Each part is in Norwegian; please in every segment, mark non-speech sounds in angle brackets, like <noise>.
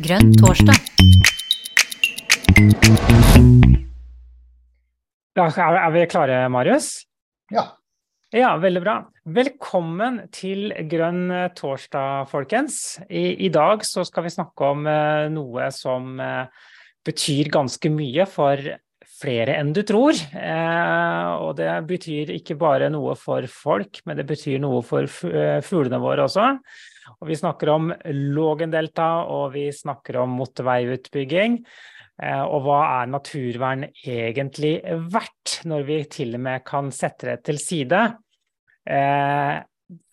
Grønn torsdag. Da er vi klare, Marius? Ja. Ja, veldig bra. Velkommen til Grønn torsdag, folkens. I, I dag så skal vi snakke om uh, noe som uh, betyr ganske mye for flere enn du tror. Eh, og det betyr ikke bare noe for folk, men det betyr noe for eh, fuglene våre også. Og vi snakker om Lågendelta, og vi snakker om motorveiutbygging. Eh, Og hva er naturvern egentlig verdt, når vi til og med kan sette det til side eh,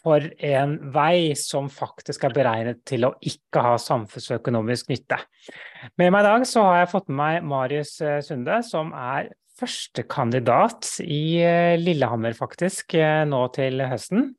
for en vei som faktisk er beregnet til å ikke ha samfunnsøkonomisk nytte. Med meg i dag så har jeg fått med meg Marius eh, Sunde, som er førstekandidat i eh, Lillehammer, faktisk, nå til høsten.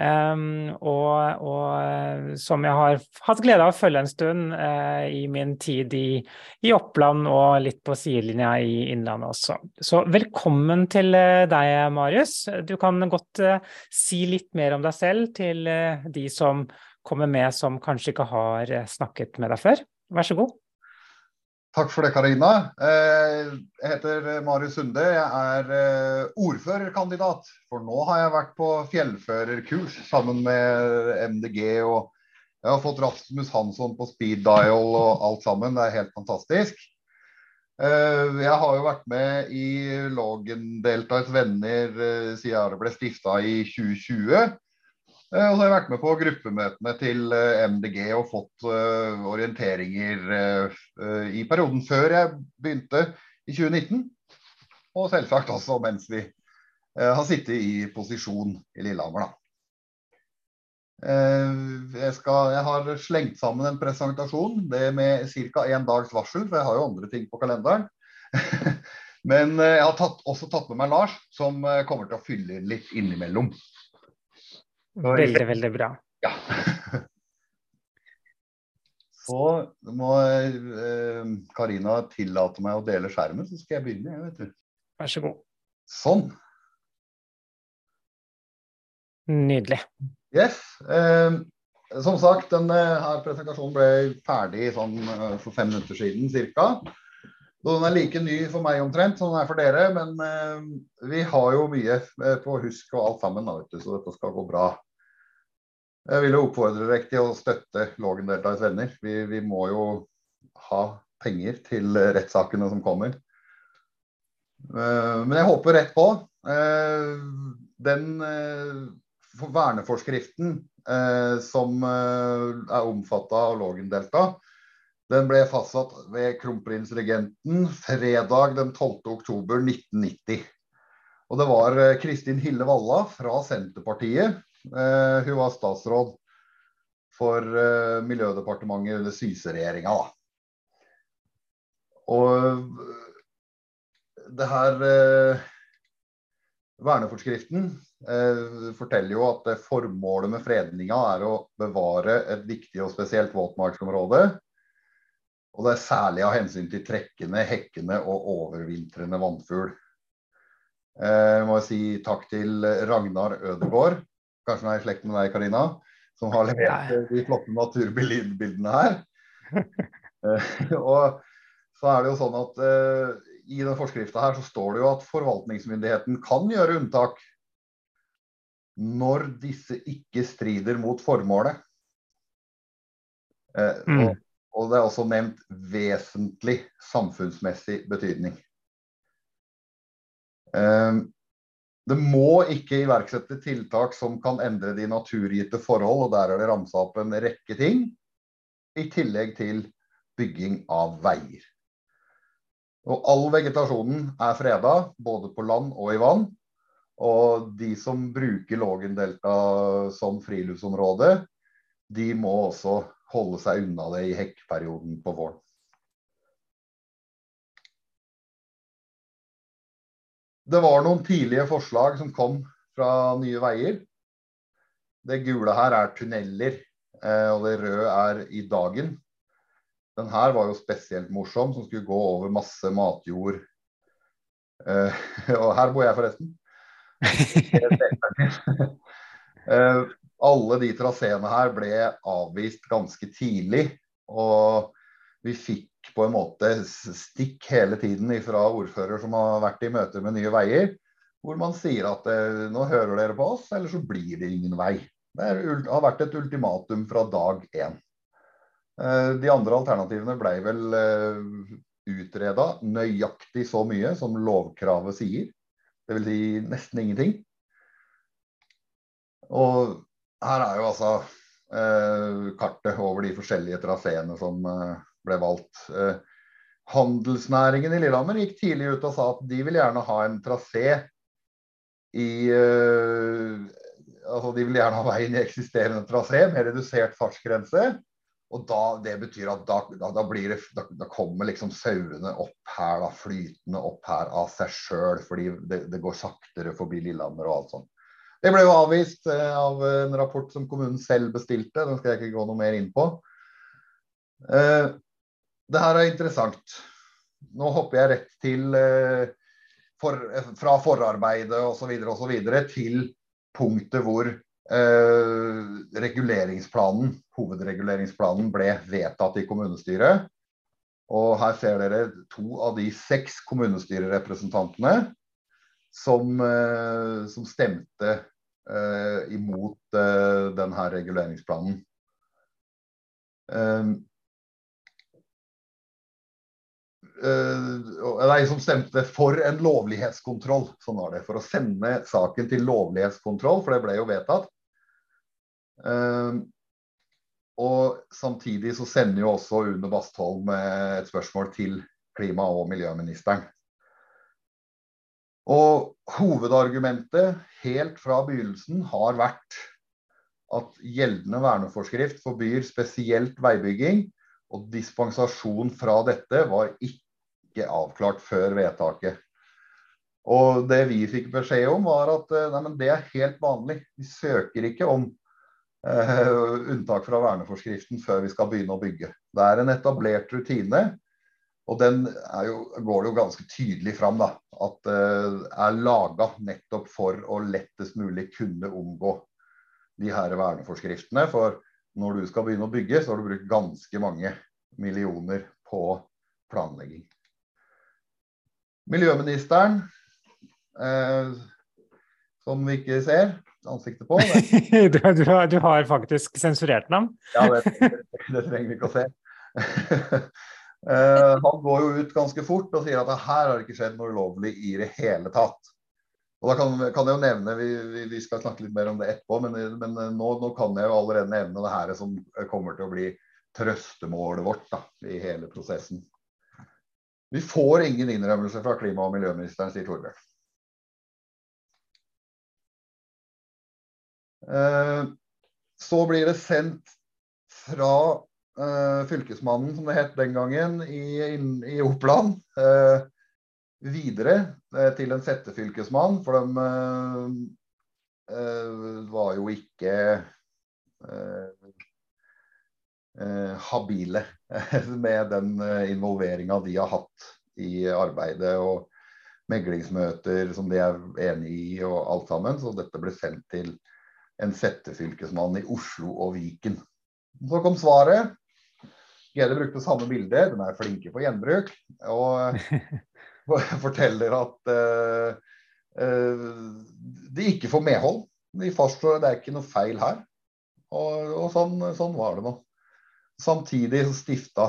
Um, og, og eh, som jeg har hatt glede av å følge en stund uh, i min tid i, i Oppland og litt på sidelinja i Innlandet også. Så velkommen til eh, deg, Marius. Du kan godt uh, si litt mer om deg selv til uh, de som kommer med som kanskje ikke har snakket med deg før. Vær så god. Takk for det, Karina. Eh, Jeg heter Marius Sunde. Jeg er eh, ordførerkandidat. For nå har jeg vært på fjellførerkurs sammen med MDG. Og jeg har fått Rasmus Hansson på speed dial og alt sammen. Det er helt fantastisk. Eh, Jeg har jo vært med i Lågendeltaets venner siden det ble stifta i 2020. Eh, Og så har jeg vært med på gruppemøtene til eh, MDG og fått eh, orienteringer i perioden før jeg begynte i 2019. Og selvsagt også mens vi har sittet i posisjon i Lillehammer, da. Jeg, skal, jeg har slengt sammen en presentasjon, det med ca. én dags varsel, for jeg har jo andre ting på kalenderen. <laughs> Men jeg har tatt, også tatt med meg Lars, som kommer til å fylle inn litt innimellom. Veldig, veldig bra. Ja. <laughs> Så må eh, Karina tillate meg å dele skjermen, så skal jeg begynne. jeg, Vet du. Vær så god. Sånn. Nydelig. Yes. Eh, som sagt, denne her presentasjonen ble ferdig sånn eh, for fem minutter siden ca. Den er like ny for meg omtrent som den er for dere, men eh, vi har jo mye eh, på husk og alt sammen, da, så dette skal gå bra. Jeg vil jo oppfordre dere til å støtte Lågendeltas venner. Vi, vi må jo ha penger til rettssakene som kommer. Eh, Men jeg håper rett på. Eh, Den verneforskriften som er omfatta av Lågendelta, den ble fastsatt ved kronprinsregenten fredag den 12. oktober 1990. Og det var eh, Kristin Hille Valla fra Senterpartiet. Eh, hun var statsråd for eh, Miljødepartementet under Syse-regjeringa. Og det her eh, Verneforskriften eh, forteller jo at eh, formålet med fredninga er å bevare et viktig og spesielt våtmarksområde. Og det er særlig av hensyn til trekkende, hekkende og overvintrende vannfugl. Eh, Jeg må si takk til Ragnar Ødegård, kanskje han er i slekt med deg, Karina, som har levert eh, de flotte naturbildene her. Eh, Og så er det jo sånn at eh, i den forskrifta her så står det jo at forvaltningsmyndigheten kan gjøre unntak når disse ikke strider mot formålet. Eh, Mm. Og, det er også nevnt vesentlig samfunnsmessig betydning. Eh, det må ikke iverksette tiltak som kan endre de naturgitte forhold, og der er det ramsa opp en rekke ting, i tillegg til bygging av veier. Og all vegetasjonen er freda, både på land og i vann. Og de som bruker Lågendelta som friluftsområde, de må også holde seg unna det i hekkperioden på våren. Det var noen tidlige forslag som kom fra Nye Veier. Det gule her er tunneler, eh, og det røde er i dagen. Den her var jo spesielt morsom, som skulle gå over masse matjord. Eh, <laughs> og her bor jeg, forresten. <laughs> Alle de traseene her ble avvist ganske tidlig. Og vi fikk på en måte stikk hele tiden fra ordfører som har vært i møter med Nye Veier, hvor man sier at eh, nå hører dere på oss, eller så blir det ingen vei. Det har vært et ultimatum fra dag én. Eh, de andre alternativene ble vel eh, utreda nøyaktig så mye som lovkravet sier. Dvs. Si nesten ingenting. Og her er jo altså eh, kartet over de forskjellige traseene som eh, ble valgt. Eh, handelsnæringen i Lillehammer gikk tidlig ut og sa at de vil gjerne ha en trasé i eh, altså De vil gjerne ha veien i eksisterende trasé med redusert fartsgrense. Og da, Det betyr at da, da, det, da kommer liksom sauene opp her, flytende opp her av seg sjøl. Fordi det, det, går saktere forbi Lillehammer og alt sånt. Det ble jo avvist eh, av en rapport som kommunen selv bestilte. Den skal jeg ikke gå noe mer inn på. Eh, det her er interessant. Nå hopper jeg rett til eh, for, fra forarbeidet osv. til punktet hvor reguleringsplanen, hovedreguleringsplanen ble vedtatt i kommunestyret. Og her ser dere to av de seks kommunestyrerepresentantene som, eh, som stemte eh, imot eh, denne reguleringsplanen. Eh, eh, nei, som stemte for en lovlighetskontroll. Sånn var det. For å sende saken til lovlighetskontroll, for det ble jo vedtatt. Ehm, og samtidig så sender jo også Une Bastholm et spørsmål til klima- og miljøministeren. Og hovedargumentet helt fra begynnelsen har vært at gjeldende verneforskrift forbyr spesielt veibygging, og dispensasjon fra dette var ikke avklart før vedtaket. Og det vi fikk beskjed om, var at eh, nei, det er helt vanlig. Vi søker ikke om eh, unntak fra verneforskriften før vi skal begynne å bygge. Det er en etablert rutine, og den jo, går det jo ganske tydelig fram da, at uh, er laga nettopp for å lettest mulig kunne omgå de her verneforskriftene. For når du skal begynne å bygge, så har du brukt ganske mange millioner på planlegging. Miljøministeren, eh, som vi ikke ser, ansiktet på. <laughs> du, du, har, du, har, faktisk sensurert navn. ja, det, det, trenger vi ikke å se. <laughs> uh, han går jo ut ganske fort og sier at her har det ikke skjedd noe ulovlig i det hele tatt. Og da kan, kan jeg jo nevne, vi, vi, vi, skal snakke litt mer om det etterpå, men, men nå, nå, kan jeg jo allerede nevne det her som kommer til å bli trøstemålet vårt da, i hele prosessen. Vi får ingen innrømmelse fra klima- og miljøministeren, sier Torbjørn. Eh, så blir det sendt fra uh, Fylkesmannen, som det het den gangen, i, i Oppland, uh, videre uh, til en settefylkesmann. For de var jo ikke habile <laughs> med den involveringa de har hatt i arbeidet. og meglingsmøter som de er enig i og alt sammen. Så dette ble sendt til en settefylkesmann i Oslo og Viken. Så kom svaret. GD brukte samme bilde, de er flinke på gjenbruk. Og <laughs> forteller at uh, uh, de ikke får medhold. De fastslår at det er ikke noe feil her. Og, og sånn, sånn, var det nå. Samtidig så stifta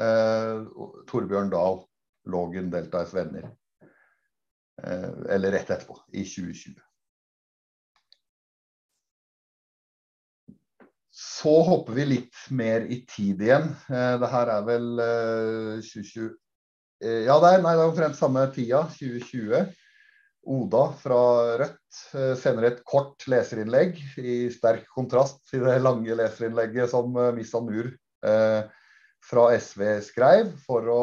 uh, Torbjørn Dahl Lågen Deltas Venner. eller rett etterpå, i 2020. Så hopper vi litt mer i tid igjen. Eh, det her er vel 2020 eh, Ja, det er, nei, det er omtrent samme tida, 2020. Oda fra Rødt eh, sender et kort leserinnlegg i sterk kontrast til det lange leserinnlegget som Missa Nur fra SV skrev, for å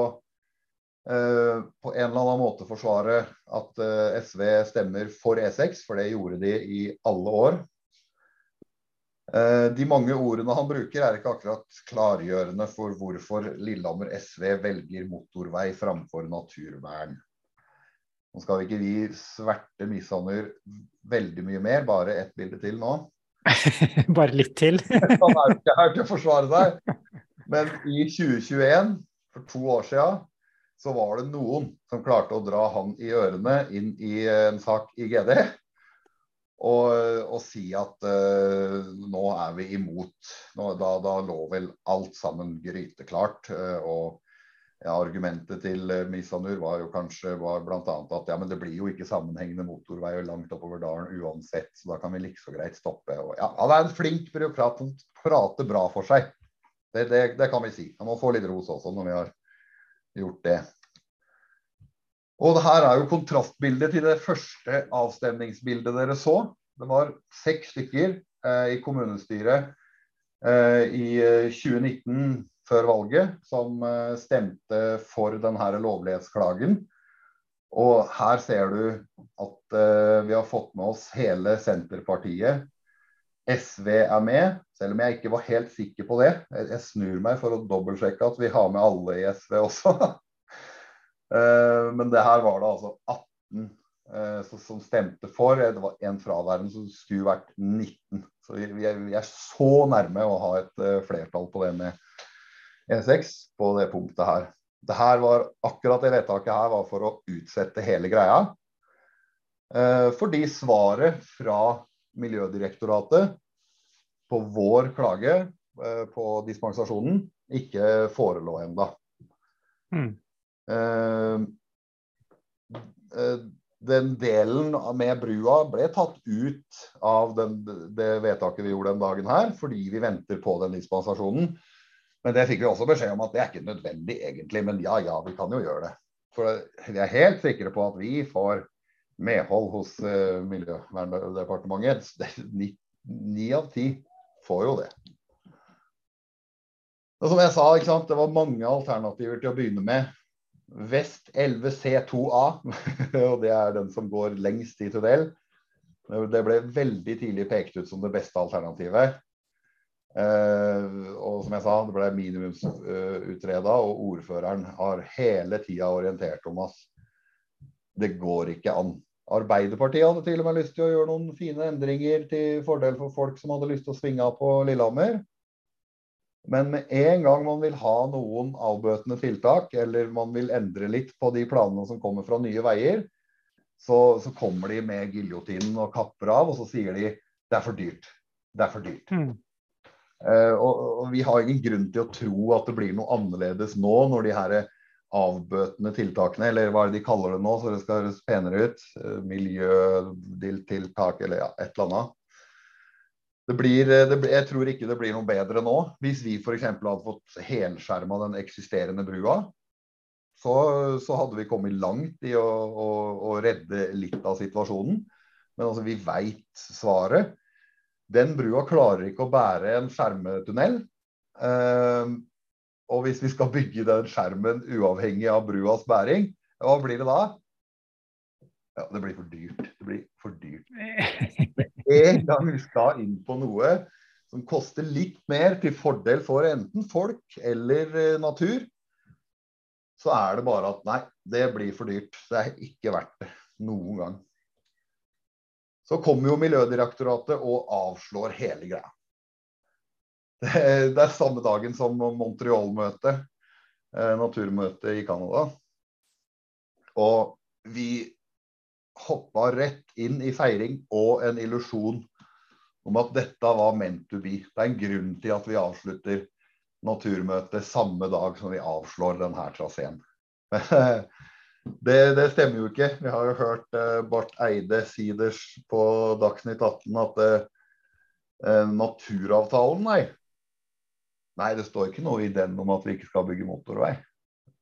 på en eller annen måte forsvare at SV stemmer for E6, for det gjorde de i alle år. Eh, de mange ordene han bruker er ikke akkurat klargjørende for hvorfor Lillehammer SV velger motorvei framfor naturvern. Nå skal vi ikke vi sverte Misander veldig mye mer, bare ett bilde til nå. <laughs> bare litt til? <laughs> han er jo ikke her til å forsvare seg. Men i 2021, for to år siden, så var det noen som klarte å dra han i ørene inn i en sak i GD. Og, og si at uh, nå er vi imot. Nå, da, da, lå vel alt sammen gryteklart. Uh, og ja, argumentet til uh, Misanur var jo kanskje var bl.a. at ja, men det blir jo ikke sammenhengende motorvei langt oppover dalen uansett, så da kan vi like så greit stoppe. Og, ja, han er en flink byråkrat som prater bra for seg. Det, det, det kan vi si. Han må få litt ros også når vi har gjort det. Og det her er jo kontrastbildet til det første avstemningsbildet dere så. Det var seks stykker eh, i kommunestyret eh, i 2019 eh, før valget som eh, stemte for denne lovlighetsklagen. Og her ser du at eh, vi har fått med oss hele Senterpartiet. SV er med, selv om jeg ikke var helt sikker på det. Jeg, jeg snur meg for å dobbeltsjekke at vi har med alle i SV også. <laughs> Eh, men det her var det altså 18 eh, som stemte for. Det var en fraværende som skulle vært 19. Så vi er, så nærme å ha et eh, flertall på det med E6 på det punktet her. Det her var, akkurat det vedtaket her var for å utsette hele greia. Fordi svaret fra Miljødirektoratet på vår klage på dispensasjonen ikke forelå ennå. Mm. Eh, eh, den delen med brua ble tatt ut av den, det vedtaket vi gjorde den dagen her, fordi vi venter på den dispensasjonen. Men det fikk vi også beskjed om at det er ikke nødvendig egentlig, men ja ja, vi kan jo gjøre det. For vi er helt sikre på at vi får medhold hos uh, Miljøverndepartementet. Ni av ti får jo det. Og som jeg sa, det var mange alternativer til å begynne med. Vest 11C2A, <laughs> og det er den som går lengst i tunnel. Det ble veldig tidlig pekt ut som det beste alternativet. Uh, og som jeg sa, det ble minimumsutreda, og ordføreren har hele tida orientert om at det går ikke an. Arbeiderpartiet hadde til og med lyst til å gjøre noen fine endringer til fordel for folk som hadde lyst til å svinge av på Lillehammer. Men med en gang man vil ha noen avbøtende tiltak, eller man vil endre litt på de planene som kommer fra Nye Veier, så, så kommer de med giljotinen og kapper av, og så sier de det er for dyrt. Det er for dyrt. Mm. Uh, og, og, vi har ingen grunn til å tro at det blir noe annerledes nå, når de her avbøtende tiltakene, eller hva er det de kaller det nå, så det skal høres penere ut, uh, miljøtiltak eller ja, et eller annet det blir, eh, det, jeg tror ikke det blir noe bedre nå. Hvis vi f.eks. hadde fått helskjerma den eksisterende brua, så, så, hadde vi kommet langt i å, å, å redde litt av situasjonen. Men altså, vi veit svaret. Den brua klarer ikke å bære en skjermetunnel. Eh, og hvis vi skal bygge den skjermen uavhengig av bruas bæring, hva blir det da? Ja, det blir for dyrt. Det blir for dyrt. <laughs> en gang vi skal inn på noe som koster litt mer til fordel for enten folk eller eh, natur, så er det bare at nei, det blir for dyrt. Det er ikke verdt det noen gang. Så kommer jo Miljødirektoratet og avslår hele greia. Det, er samme dagen som Montreal-møtet, eh, naturmøtet i Canada. Og vi hoppa rett inn i feiring og en illusjon om at dette var meant to be. Det er en grunn til at vi avslutter naturmøtet samme dag som vi avslår denne traseen. <laughs> det, det, stemmer jo ikke. Vi har jo hørt Barth Eide Siders på Dagsnytt 18 at eh, naturavtalen, nei. Nei, det står ikke noe i den om at vi ikke skal bygge motorvei.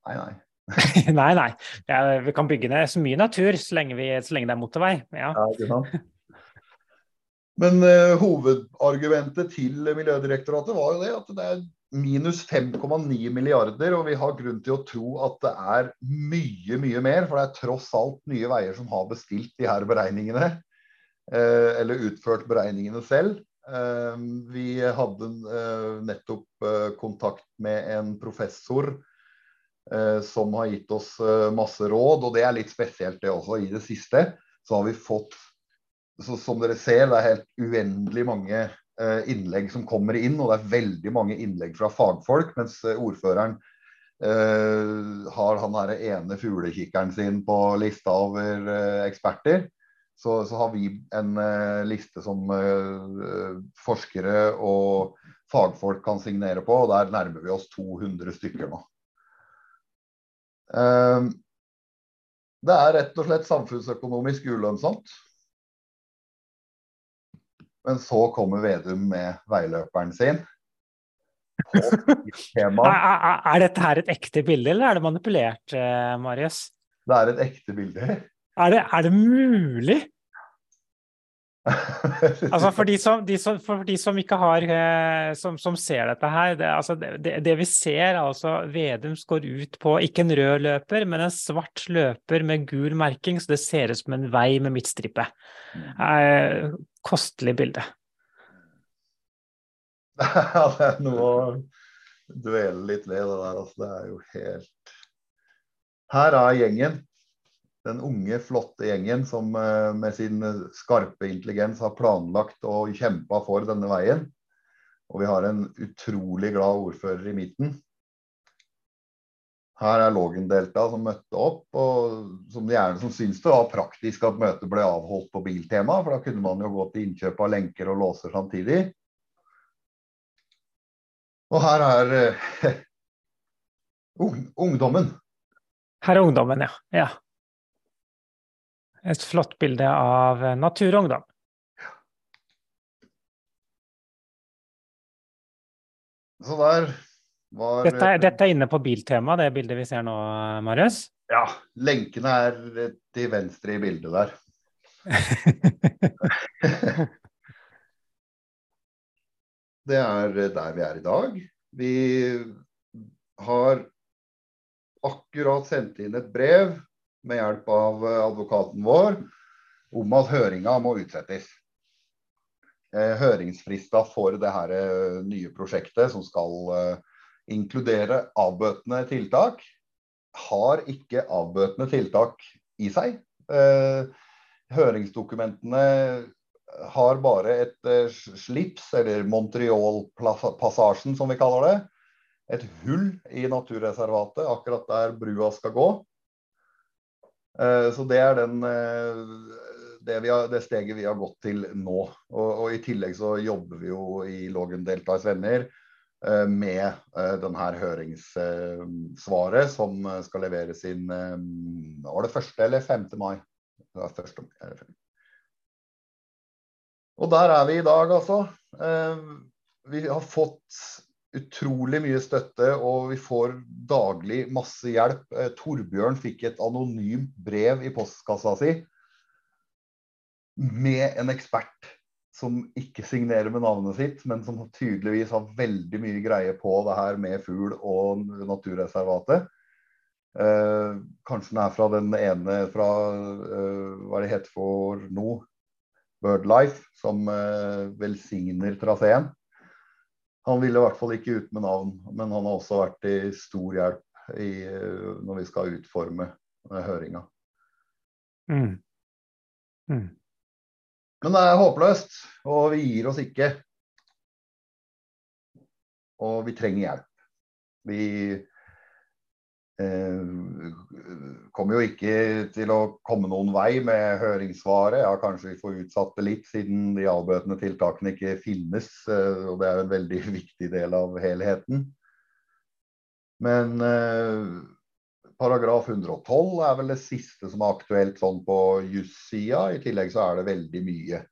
Nei, nei. <laughs> nei, nei. Ja, vi kan bygge ned så mye natur så lenge, vi, så lenge det er motorvei. Ja. ja ikke sant? <laughs> Men uh, hovedargumentet til Miljødirektoratet var jo det at det er minus 5,9 milliarder, og vi har grunn til å tro at det er mye, mye mer. For det er tross alt Nye Veier som har bestilt de her beregningene. Uh, eller utført beregningene selv. Uh, vi hadde nettopp kontakt med en professor Eh, som har gitt oss eh, masse råd. Og det er litt spesielt det også. I det siste så har vi fått Som dere ser, det er helt uendelig mange eh, innlegg som kommer inn, og det er veldig mange innlegg fra fagfolk, mens eh, ordføreren eh, har han derre ene fuglekikkeren sin på lista over eh, eksperter. Så, så, har vi en liste som forskere og fagfolk kan signere på, og der nærmer vi oss 200 stykker nå. Uh, det er rett og slett samfunnsøkonomisk ulønnsomt. Men så kommer Vedum med veiløperen sin. <laughs> er, er, dette her et ekte bilde, eller er det manipulert, eh, Marius? Det er et ekte bilde. Er det, er det mulig? Altså for de, som, de som, for de som, ikke har eh, som, som ser dette her, det, altså det, det, vi ser altså Vedums går ut på ikke en rød løper, men en svart løper med gul merking, så det ser ut som en vei med midtstripe. Mm. Eh, kostelig bilde. <laughs> Ja, det er noe å dvele litt ved det der. Altså, det er jo helt Her er gjengen den unge, flotte gjengen som eh, med sin skarpe intelligens har planlagt og kjempa for denne veien. Og vi har en utrolig glad ordfører i midten. Her er Lågendelta som møtte opp, og som de gjerne som syns det var praktisk at møtet ble avholdt på Biltema, for da kunne man jo gå til innkjøp av lenker og låser samtidig. Og her er <laughs> uh, ungdommen. Her er ungdommen, ja. ja. Et flott bilde av Natur og Ungdom. Så der var dette, dette, er inne på Biltema, det bildet vi ser nå, Marius? Ja. Lenkene er til venstre i bildet der. <laughs> det er der vi er i dag. Vi har akkurat sendt inn et brev med hjelp av eh, advokaten vår om at høringa må utsettes. Eh, høringsfrista for det her eh, nye prosjektet, som skal inkludere avbøtende tiltak, har ikke avbøtende tiltak i seg. Høringsdokumentene har bare et slips, eller Montreal-passasjen som vi kaller det. Et hull i naturreservatet, akkurat der brua skal gå. Eh, så det er den, eh, det, har, det, steget vi har gått til nå. Og, og, I tillegg så jobber vi jo i Lågen-Deltas venner eh, med denne høringssvaret som skal leveres inn Var det 1. eller 5. mai? Det var 1. Og der er vi i dag, altså. Vi har fått utrolig mye støtte, og vi får daglig masse hjelp. Eh, Torbjørn fikk et anonymt brev i postkassa si med en ekspert som ikke signerer med navnet sitt, men som tydeligvis har veldig mye greie på det her med fugl og naturreservatet. Eh, kanskje den er fra den ene fra eh, hva det heter for nå, Birdlife, som eh, velsigner traseen. Han ville i hvert fall ikke ut med navn, men han har også vært i stor hjelp i, når vi skal utforme høringa. Mm. Mm. Men det er håpløst, og vi gir oss ikke. Og vi trenger hjelp. Vi Eh, kommer jo ikke til å komme noen vei med høringssvaret. Ja, kanskje vi får utsatt det litt, siden de avbøtende tiltakene ikke finnes. Eh, og det er jo en veldig <laughs> viktig del av helheten. Men eh, paragraf 112 er vel det siste som er aktuelt sånn på jussida. I tillegg så er det veldig mye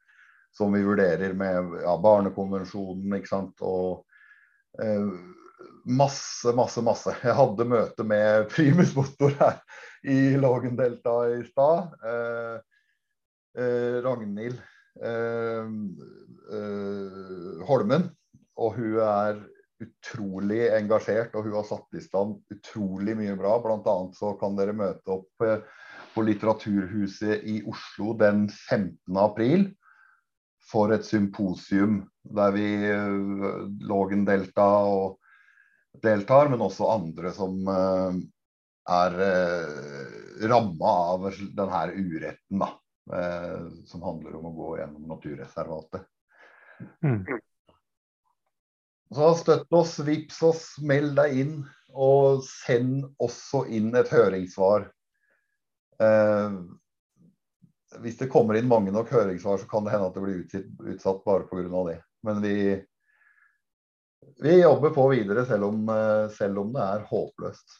som vi vurderer med ja, Barnekonvensjonen ikke sant? og eh, masse, masse, masse. Jeg hadde møte med <laughs> primus motor her i Lågendelta i stad. Eh, eh, Ragnhild eh, eh, Holmen. Og hun er utrolig engasjert, og hun har satt i stand utrolig mye bra. Blant annet så kan dere møte opp eh, på Litteraturhuset i Oslo den 15. april for et symposium der vi eh, Lågendelta og deltar, men også andre som uh, er uh, ramma av denne uretten, da. Uh, som handler om å gå gjennom naturreservatet. Mm. Så støtt oss, vips oss, meld deg inn. Og send også inn et høringssvar. Eh, hvis det kommer inn mange nok høringssvar, så kan det hende at det blir utsatt, utsatt bare pga. det. Men vi, vi jobber på videre selv om, eh, selv om det er håpløst.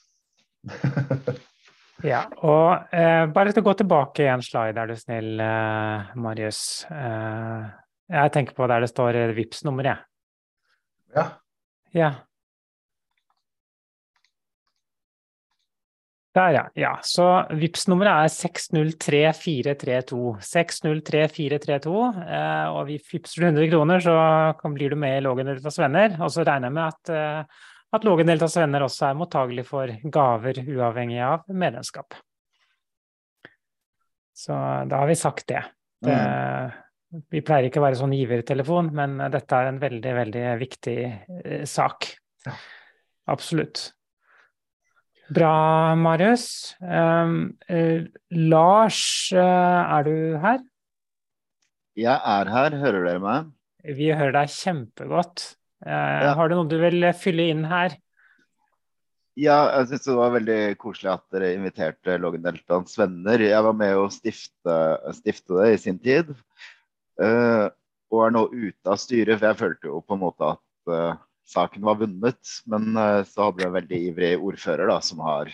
<laughs> ja, og eh, bare til å gå tilbake i en slide, er du snill, eh, Marius. Eh, jeg tenker på der det står Vipps nummeret Ja. ja. Der, ja. ja. Så vips nummeret er 603432. 603432. Eh, og vi vipser du 100 kroner, så blir du med i Lågendeltas venner. Og så regner jeg med at, eh, at Lågendeltas venner også er mottagelig for gaver uavhengig av medlemskap. Så da har vi sagt det. det mm. Vi pleier ikke å være sånn givertelefon, men dette er en veldig, veldig viktig eh, sak. Absolutt. Bra, Marius. Um, uh, Lars, uh, er du her? Jeg er her. Hører dere meg? Vi hører deg kjempegodt. Uh, ja. Har du noe du vil fylle inn her? Ja, jeg syns det var veldig koselig at dere inviterte Lågendeltaens venner. Jeg var med å stifte, stifte det i sin tid. og er nå ute av styret, for jeg følte jo på en måte at saken var vunnet. Men uh, så hadde vi en veldig ivrig ordfører da, som har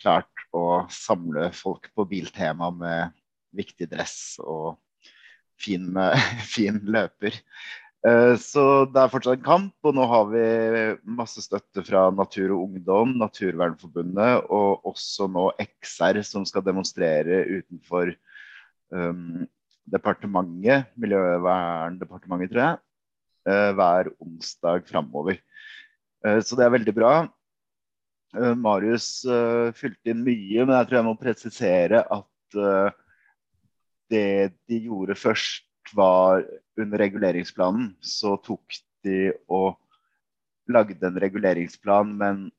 klart å samle folk på Biltema med viktig dress og fin, <laughs> fin løper. Uh, så det er fortsatt en kamp, og nå har vi masse støtte fra Natur og Ungdom, Naturvernforbundet og også nå XR, som skal demonstrere utenfor um, departementet, Miljøverndepartementet, tror jeg. Eh, hver onsdag framover. Eh, så det er veldig bra. Eh, Marius fylte inn mye, men jeg tror jeg må presisere at det de gjorde først, var under reguleringsplanen. Så tok de og lagde en reguleringsplan, men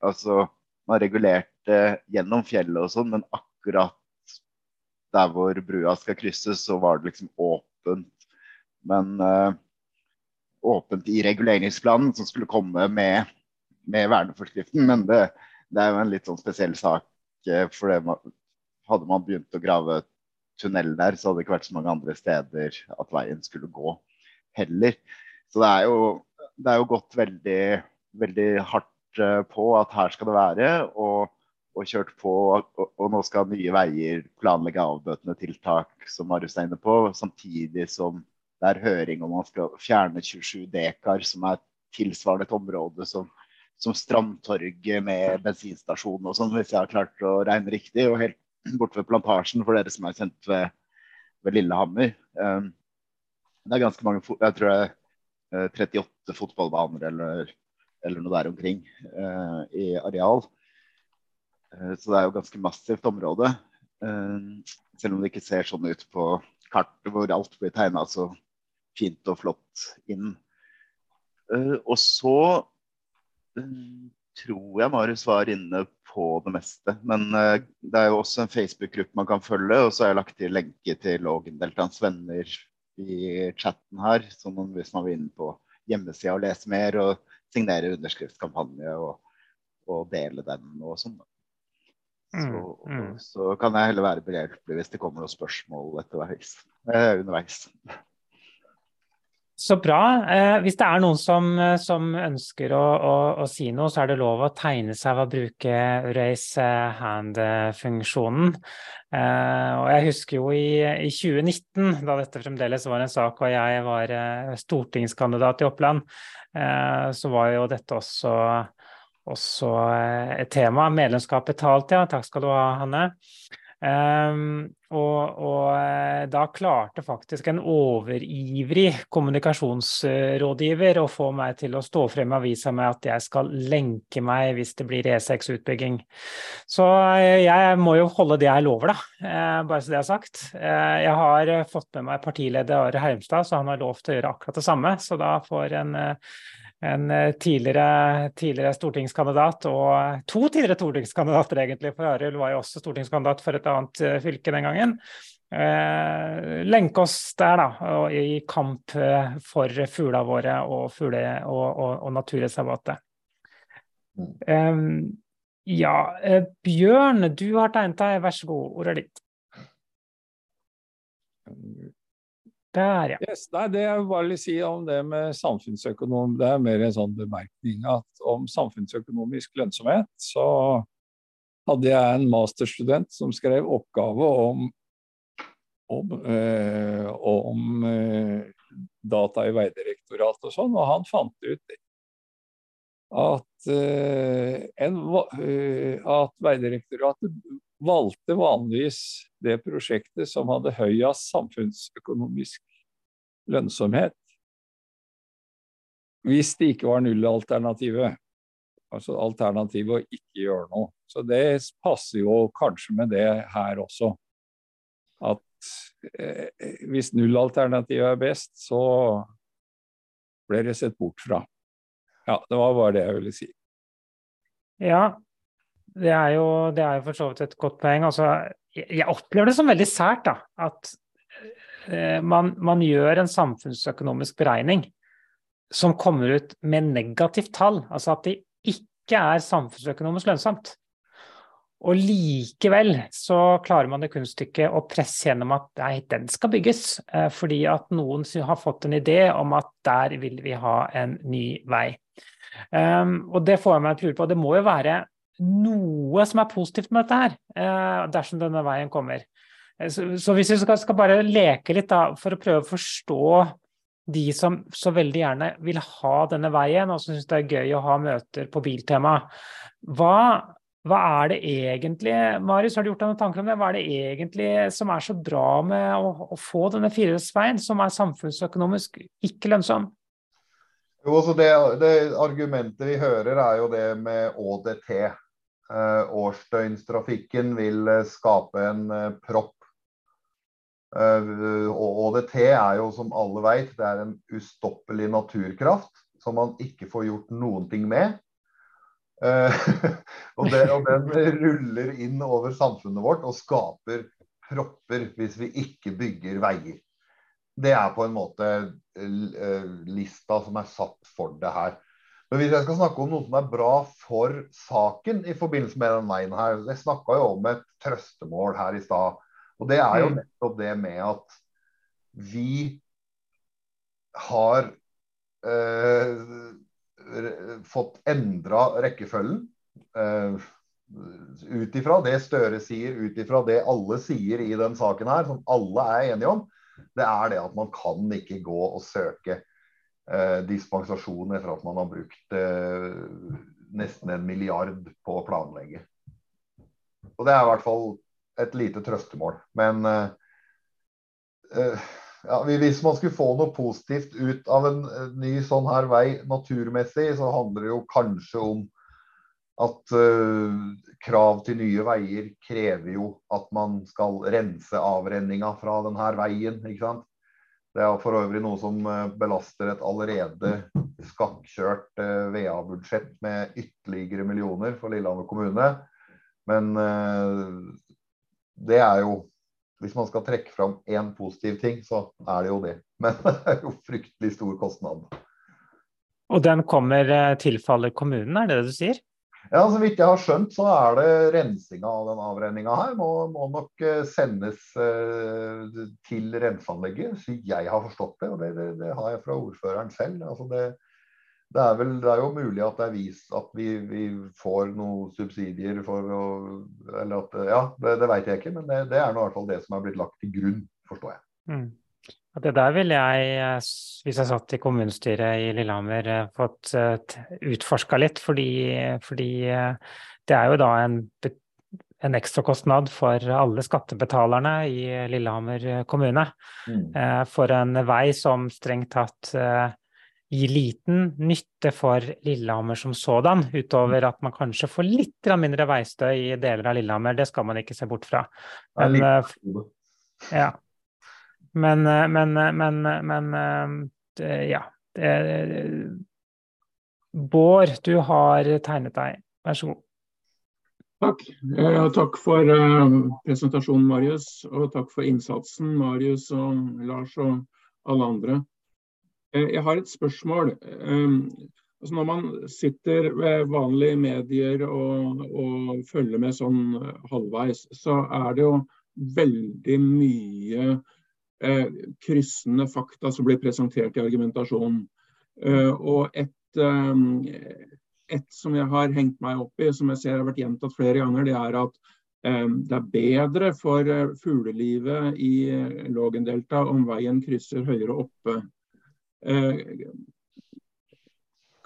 altså Man regulerte gjennom fjellet og sånn, men akkurat der hvor brua skal krysses, så var det liksom åpent men uh, åpent i reguleringsplanen som skulle komme med, med verneforskriften. Men det, det, er jo en litt sånn spesiell sak. Uh, for det, hadde man begynt å grave tunnel der, så hadde det ikke vært så mange andre steder at veien skulle gå heller. Så det er jo, det er jo gått veldig, veldig hardt uh, på at her skal det være. og og kjørt på, og, og nå skal Nye Veier planlegge avbøtende tiltak, som Marius er inne på, samtidig som det er høring om man skal fjerne 27 dekar, som er tilsvarende et område som, som Strandtorget med bensinstasjon og sånn, hvis jeg har klart å regne riktig. Og helt borte ved Plantasjen, for dere som er kjent ved, ved Lillehammer. Um, det er ganske mange, jeg tror det er 38 eh, fotballbaner eller, eller noe der omkring uh, i areal. Uh, så det er jo ganske massivt område. Uh, selv om det ikke ser sånn ut på kartet hvor alt blir tegna så fint og flott inn. Uh, og så uh, tror jeg Marius var inne på det meste. Men uh, det er jo også en Facebook-gruppe man kan følge. Og så har jeg lagt til lenke til Lågendeltaens venner i chatten her. sånn hvis man vil inn på hjemmesida og lese mer og signere underskriftskampanje og, og dele den og sånn. Så, mm, mm. så, kan jeg heller være behjelpelig hvis det kommer noen spørsmål etterveis, eh, underveis. Så bra. Eh, hvis det er noen som, eh, som ønsker å, å, å, si noe, så er det lov å tegne seg ved å bruke raise hand-funksjonen. Eh, og jeg husker jo i, i, 2019, da dette fremdeles var en sak og jeg var eh, stortingskandidat i Oppland, eh, så var jo dette også, også eh, et tema. Medlemskap betalt, ja. Takk skal du ha, Hanne. Um, og, og, eh, da klarte faktisk en overivrig kommunikasjonsrådgiver å få meg til å stå frem i avisa med at jeg skal lenke meg hvis det blir E6-utbygging. Så eh, jeg må jo holde det jeg lover, da, uh, bare så det er sagt. Jeg har fått med meg partileder Are Hermstad, så han har lovt å gjøre akkurat det samme. Så da får en en eh, tidligere, tidligere, stortingskandidat, og to tidligere stortingskandidater, egentlig, for Arild var jo også stortingskandidat for et annet eh, fylke den gangen. eh, lenke oss der, da, i kamp eh, for fuglene våre og, fugle, og, og, og naturreservatet. Ja, eh, Bjørn, du har tegnet deg. Vær så god, ordet er ditt. Der, ja. Yes, nei, det jeg bare vil si om det med samfunnsøkonom, det er mer en sånn bemerkning at om samfunnsøkonomisk lønnsomhet, så hadde jeg en masterstudent som skrev oppgave om, om, øh, om øh, data i Vegdirektoratet og sånn, og han fant ut at, øh, en, at Vegdirektoratet valgte vanligvis det prosjektet som hadde høyest samfunnsøkonomisk lønnsomhet, hvis det ikke var nullalternativet. Altså alternativet å ikke gjøre noe. Så det passer jo kanskje med det her også. At eh, hvis nullalternativet er best, så blir det sett bort fra. Ja, det var bare det jeg ville si. Ja, det er jo, det er jo for så vidt et godt poeng. Altså, jeg opplever det som veldig sært da, at eh, man, man, gjør en samfunnsøkonomisk beregning som kommer ut med negativt tall. Altså at det ikke er samfunnsøkonomisk lønnsomt. Og likevel så klarer man det kunststykket å presse gjennom at nei, den skal bygges. Eh, fordi at noen har fått en idé om at der vil vi ha en ny vei. Um, og det får jeg meg til å lure på. Det må jo være noe som er positivt med dette her, eh, dersom denne veien kommer. Eh, så, hvis vi skal, skal, bare leke litt da, for å prøve å forstå de som så veldig gjerne vil ha denne veien, og som syns det er gøy å ha møter på Biltema. Hva, hva er det egentlig, Marius, har du gjort deg noen tanker om det? Hva er det egentlig som er så bra med å, å få denne firedelsveien, som er samfunnsøkonomisk ikke lønnsom? Jo, det, det, Argumentet vi hører, er jo det med ÅDT. Eh, årsdøgnstrafikken vil eh, skape en eh, propp. ÅDT er jo, som alle vet, det er en ustoppelig naturkraft som man ikke får gjort noen ting med. <laughs> og, det, og den ruller inn over samfunnet vårt og skaper propper hvis vi ikke bygger veier. Det er på en måte lista som er satt for det her. Men hvis jeg skal snakke om noe som er bra for saken i forbindelse med den veien her Jeg snakka jo om et trøstemål her i stad. Og det er jo mm. nettopp det med at vi har eh, fått endra rekkefølgen. Eh, ut ifra det Støre sier, ut ifra det alle sier i den saken her, som alle er enige om, det er det at man kan ikke gå og søke dispensasjon etter at man har brukt eh, nesten en milliard på å planlegge. Og Det er i hvert fall et lite trøstemål. Men eh, eh ja, hvis man skulle få noe positivt ut av en eh, ny sånn her vei naturmessig, så handler det jo kanskje om at uh, krav til nye veier krever jo at man skal rense avrenninga fra denne veien. ikke sant? Det er for øvrig noe som eh, belaster et allerede skakkjørt eh, VA-budsjett med ytterligere millioner for Lillehammer kommune. Men eh, det er jo Hvis man skal trekke fram én positiv ting, så er det jo det. <laughs> Men det er jo fryktelig stor kostnad. Og den kommer tilfaller kommunen, er det det du sier? Ja, Så vidt jeg har skjønt, så er det rensinga av den avrenninga her må, må nok sendes til renseanlegget, så jeg har forstått det. Og det, det, det har jeg fra ordføreren selv. Altså det, det, er vel, det er jo mulig at det er vist at vi, vi får noen subsidier for å Eller at Ja, det, det vet jeg ikke, men det, er nå i hvert fall det som er blitt lagt til grunn, forstår jeg. Mm. Det der ville jeg, eh, hvis jeg satt i kommunestyret i Lillehammer, eh, fått eh, utforska litt. Fordi, fordi, det er jo da en, en ekstrakostnad for alle skattebetalerne i Lillehammer kommune. Mm. For en vei som strengt tatt gir liten nytte for Lillehammer som sådan, utover at man kanskje får litt mindre veistøy i deler av Lillehammer. Det skal man ikke se bort fra. Men, ja. Men, eh, men, eh, men, eh, men ja. Bård, du har tegnet deg. Vær så god. Takk. Eh, takk for uh, presentasjonen, Marius. Og takk for innsatsen, Marius og Lars og alle andre. Eh, jeg har et spørsmål. Altså når man sitter ved vanlige medier og, og, følger med sånn halvveis, så er det jo veldig mye eh, kryssende fakta som blir presentert i argumentasjonen. Eh, og et um, et som jeg har hengt meg opp i, som jeg ser har vært gjentatt flere ganger, det er at eh, det er bedre for eh, fuglelivet i Lågendeltaet om veien krysser høyere oppe. Eh,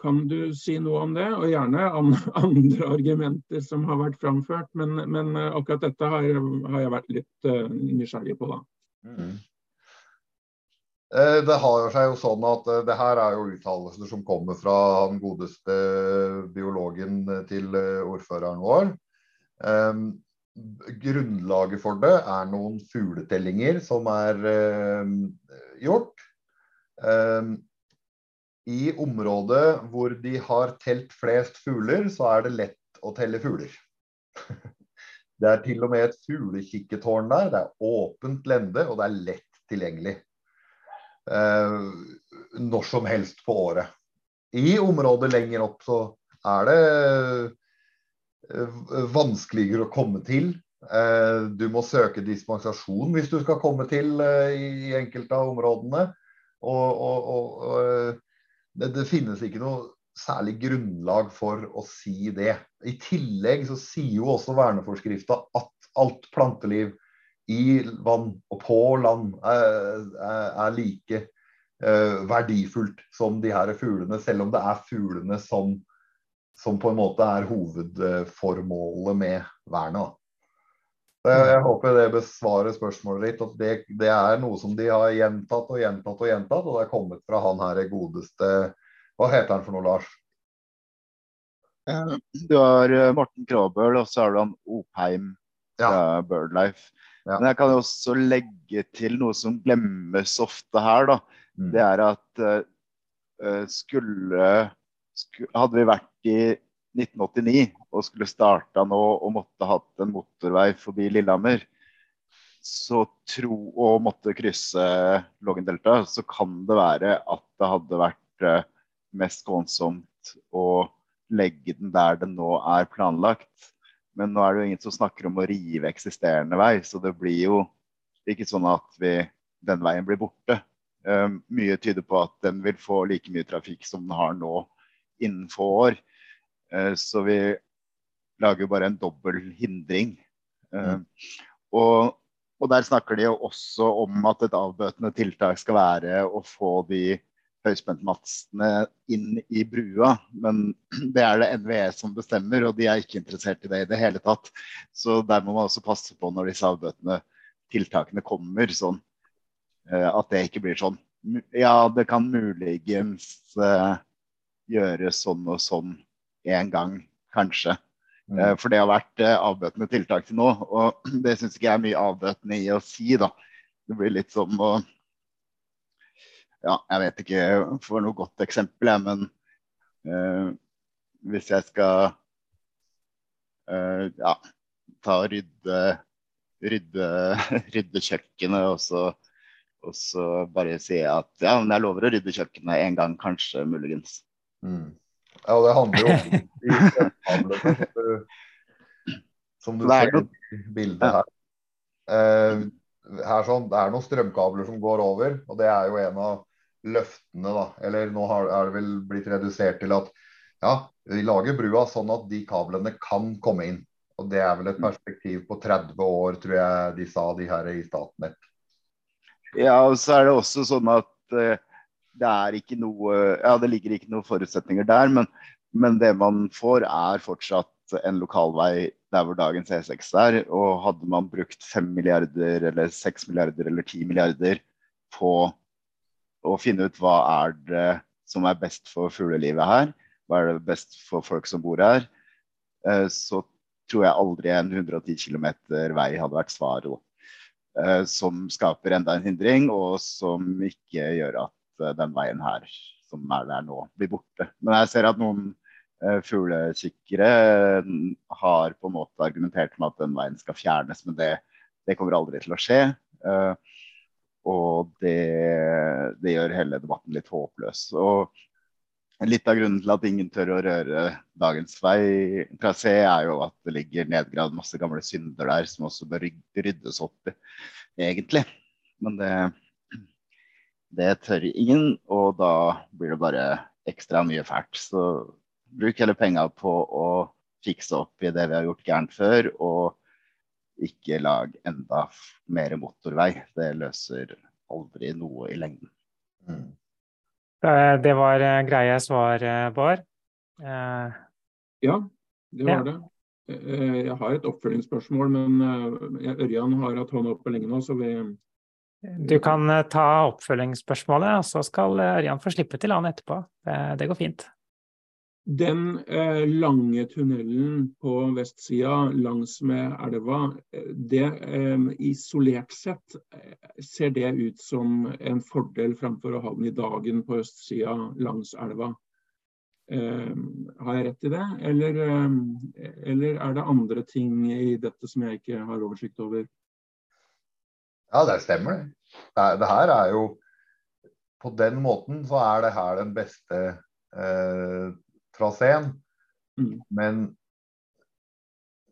kan du si noe om det? Og gjerne <laughs> andre argumenter som har vært framført. Men, men eh, akkurat dette har, har, jeg vært litt nysgjerrig på, da. Mm. Eh, det har seg jo sånn at eh, det her er jo uttalelser som kommer fra den godeste biologen til eh, ordføreren vår. Grunnlaget for det er noen fugletellinger som er gjort. I området hvor de har telt flest fugler, så er det lett å telle fugler. <laughs> Det er til og med et fuglekikketårn der. Det er åpent lende, og det er lett tilgjengelig når som helst på året. I området lenger opp så er det eh, vanskeligere å komme til. Eh, du må søke dispensasjon hvis du skal komme til eh, i enkelte av områdene. Og, og, og eh, det, det, finnes ikke noe særlig grunnlag for å si det. I tillegg så sier jo også verneforskrifta at alt planteliv i vann og på land er, er like uh, verdifullt som de her fuglene, selv om det er fuglene som, som på en måte er hovedformålet med vernet. Jeg, håper det besvarer spørsmålet ditt. at det, det, er noe som de har gjentatt og gjentatt og gjentatt, og det er kommet fra han her godeste Hva heter han for noe, Lars? Eh, du har eh, Morten Krabøl, og så har du han Opheim fra ja. Birdlife. Ja. Men jeg kan jo også legge til noe som glemmes ofte her. da. Mm. Det er at uh, skulle, skulle, Hadde vi vært i 1989 og skulle starta nå og måtte hatt en motorvei forbi Lillehammer, så tro, og måtte krysse Lågendeltaet, så kan det være at det hadde vært uh, mest skånsomt å legge den der den nå er planlagt. Men nå er det jo ingen som snakker om å rive eksisterende vei, så det blir jo ikke sånn at vi, den veien blir borte. Um, mye tyder på at den vil få like mye trafikk som den har nå innen få år. Uh, så vi lager jo bare en dobbel hindring. Uh, mm. og, og, der snakker de jo også om at et avbøtende tiltak skal være å få de høyspentmastene inn i brua. Men <clears throat> det er det NVE som bestemmer, og de er ikke interessert i det i det hele tatt. Så der må man også passe på når disse avbøtende tiltakene kommer, sånn eh, at det ikke blir sånn. Ja, det kan muligens uh, gjøres sånn og sånn en gang, kanskje. Mm. Uh, for det har vært avbøtende tiltak til nå, og <clears throat> det syns ikke jeg er mye avbøtende i å si, da. Det blir litt som å ja, jeg vet ikke for noe godt eksempel, jeg, men uh, hvis jeg skal uh, ja, ta og rydde, rydde, <laughs> rydde kjøkkenet og så, og så, bare si at ja, men jeg lover å rydde kjøkkenet en gang, kanskje, muligens. Mm. Ja, det handler jo om <laughs> de som du ser i bildet her. Uh, her sånn, det er noen strømkabler som går over, og det er jo en av løftene, da. Eller nå har, er det vel blitt redusert til at ja, vi lager brua sånn at de kablene kan komme inn. Og Det er vel et perspektiv på 30 år, tror jeg de sa, de her i Statnett. Ja, og så er det også sånn at uh, det er ikke noe Ja, det ligger ikke noen forutsetninger der, men, men det man får, er fortsatt en lokalvei der hvor dagens E6 er. Og hadde man brukt 5 milliarder eller 6 milliarder eller 10 milliarder på og finne ut hva er det som er best for fuglelivet her. Hva er det best for folk som bor her. Eh, så tror jeg aldri en 110 km vei hadde vært svaret. Eh, som skaper enda en hindring, og som ikke gjør at eh, den veien her som er der nå, blir borte. Men jeg ser at noen Fuglekikkere har på en måte argumentert med at den veien skal fjernes, men det, det kommer aldri til å skje. Eh, og det, det, gjør hele debatten litt håpløs. Og litt av grunnen til at ingen tør å røre dagens vei trasé, er jo at det ligger nedgravd masse gamle synder der som også bør ryddes opp i, egentlig. Men det, det tør ingen, og da blir det bare ekstra mye fælt. Så bruk hele penga på å fikse opp i det vi har gjort gærent før, og ikke lag enda mer motorvei. Det løser aldri noe i lengden. Mm. Det var eh, greie svar, eh, Bård. Eh. Ja, det var ja. det. Jeg har et oppfølgingsspørsmål, men Ørjan har hatt hånda oppe lenge nå, så vi Du kan ta oppfølgingsspørsmålet, og så skal Ørjan få slippe til han etterpå. Det, det går fint. Den eh, lange tunnelen på vestsida langs med elva, eh, det eh, isolert sett eh, ser det ut som en fordel framfor å ha den i dagen på østsida langs elva. Eh, har jeg rett i det, eller, eh, eller, er det andre ting i dette som jeg ikke har oversikt over? Ja, det stemmer. Det, det her er jo På den måten så er det her den beste traseen. Mm. Men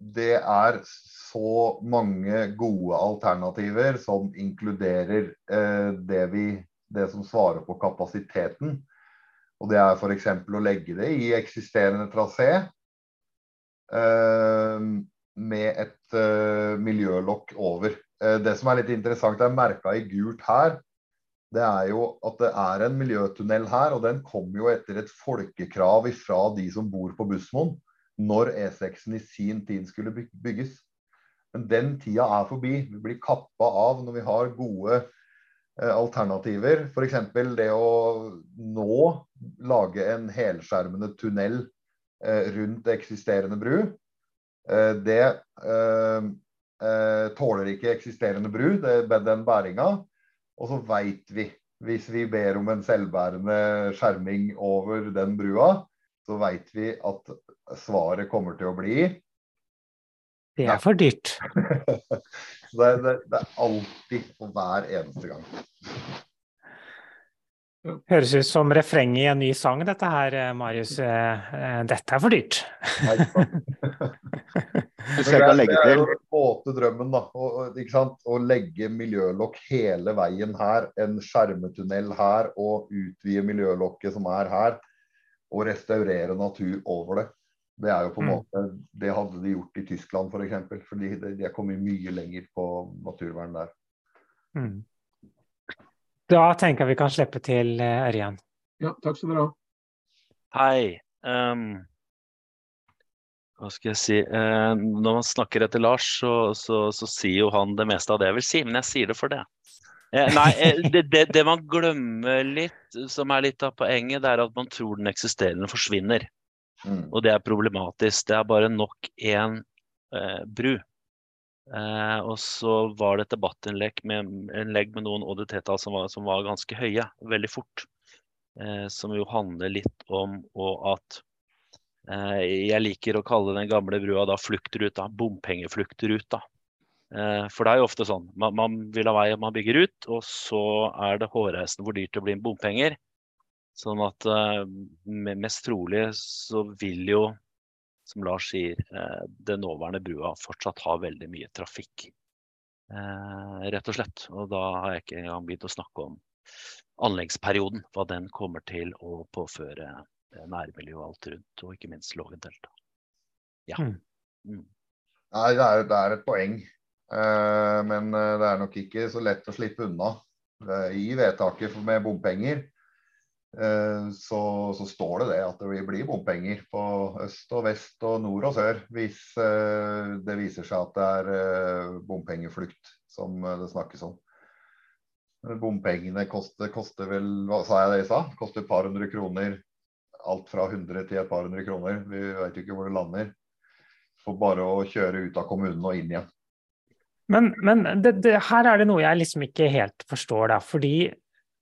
det er så mange gode alternativer som inkluderer eh, det, vi, det som svarer på kapasiteten. Og det er f.eks. å legge det i eksisterende trasé eh, med et eh, miljølokk over. Eh, det som er litt interessant, er merka i gult her, det er jo at det er en miljøtunnel her, og den kom jo etter et folkekrav fra de som bor på Bussmoen, når E6-en i sin tid skulle bygges. Men den tida er forbi. Vi blir kappa av når vi har gode eh, alternativer. F.eks. det å nå lage en helskjermende tunnel eh, rundt eksisterende bru. Eh, det eh, tåler ikke eksisterende bru, det, den bæringa. Og så veit vi, hvis vi ber om en selvbærende skjerming over den brua, så veit vi at svaret kommer til å bli Det er for dyrt. <laughs> det, det, det er alltid og hver eneste gang. Høres ut som refrenget i en ny sang, dette her, Marius. Eh, eh, dette er for dyrt. <laughs> det, er, det er jo Åte drømmen, da. Å, å legge miljølokk hele veien her. En skjermetunnel her og utvide miljølokket som er her. Og restaurere natur over det. Det er jo på en mm. måte, det hadde de gjort i Tyskland f.eks. For eksempel, fordi de er kommet mye lenger på naturvern der. Mm. Da tenker jeg vi kan slippe til eh, Ørjan. Ja, takk skal dere ha. Hei. Um, hva skal jeg si uh, Når man snakker etter Lars, så, så, så, sier jo han det meste av det jeg vil si, men jeg sier det for det. Eh, nei, det, det, det, man glemmer litt, som er litt av poenget, det er at man tror den eksisterende forsvinner. Mm. Og det er problematisk. Det er bare nok én eh, bru. Eh, og så var det et debattinnlegg med, med noen ODT-tall som, som, var ganske høye, veldig fort. Eh, som jo handler litt om at eh, Jeg liker å kalle den gamle brua da fluktruta, bompengefluktruta. Eh, for det er jo ofte sånn, man, man, vil ha vei man bygger ut, og så er det hårreisende hvor dyrt det blir med bompenger. Sånn at eh, mest trolig så vil jo som Lars sier, eh, den nåværende brua fortsatt har veldig mye trafikk. Eh, rett og slett. Og da har jeg ikke engang begynt å snakke om anleggsperioden. Hva den kommer til å påføre nærmiljøet nærmiljøet alt rundt, og ikke minst Lågendelta. Ja. Mm. Mm. Nei, det er, det er, et poeng. men det er nok ikke så lett å slippe unna. I vedtaket med bompenger Eh, så, så, står det det at det blir bompenger på øst og vest og nord og sør hvis eh, det viser seg at det er eh, bompengeflukt som det snakkes om. Bompengene koster, koster vel hva sa jeg det jeg sa? Koster et par hundre kroner. Alt fra 100 til et par hundre kroner. Vi vet ikke hvor det lander. For bare å kjøre ut av kommunen og inn igjen. Men, men det, det, her er det noe jeg liksom ikke helt forstår, da. Fordi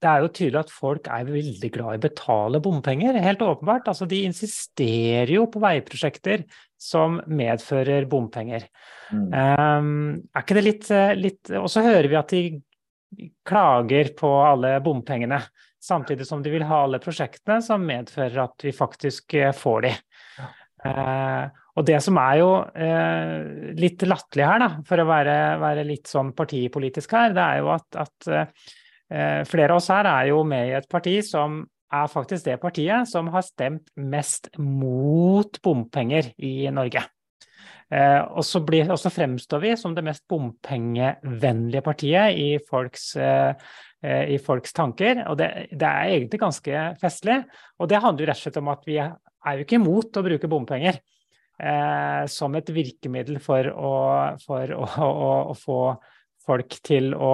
det er jo tydelig at folk er veldig glad i å betale bompenger. Helt åpenbart. Altså, de insisterer jo på veiprosjekter som medfører bompenger. Mm. Um, er ikke det litt, litt Og så hører vi at de klager på alle bompengene. Samtidig som de vil ha alle prosjektene som medfører at vi faktisk eh, får de. Ja. Uh, og det som er jo uh, litt latterlig her, da, for å være, være, litt sånn partipolitisk her, det er jo at, at flere av oss her er jo med i et parti som er faktisk det partiet som har stemt mest mot bompenger i Norge. Eh, og, så blir, og, så fremstår vi som det mest bompengevennlige partiet i folks, eh, eh, i folks tanker. Og det, det, er egentlig ganske festlig. Og det handler jo rett og slett om at vi er jo ikke imot å bruke bompenger eh, som et virkemiddel for, å, for å, å, å få folk til å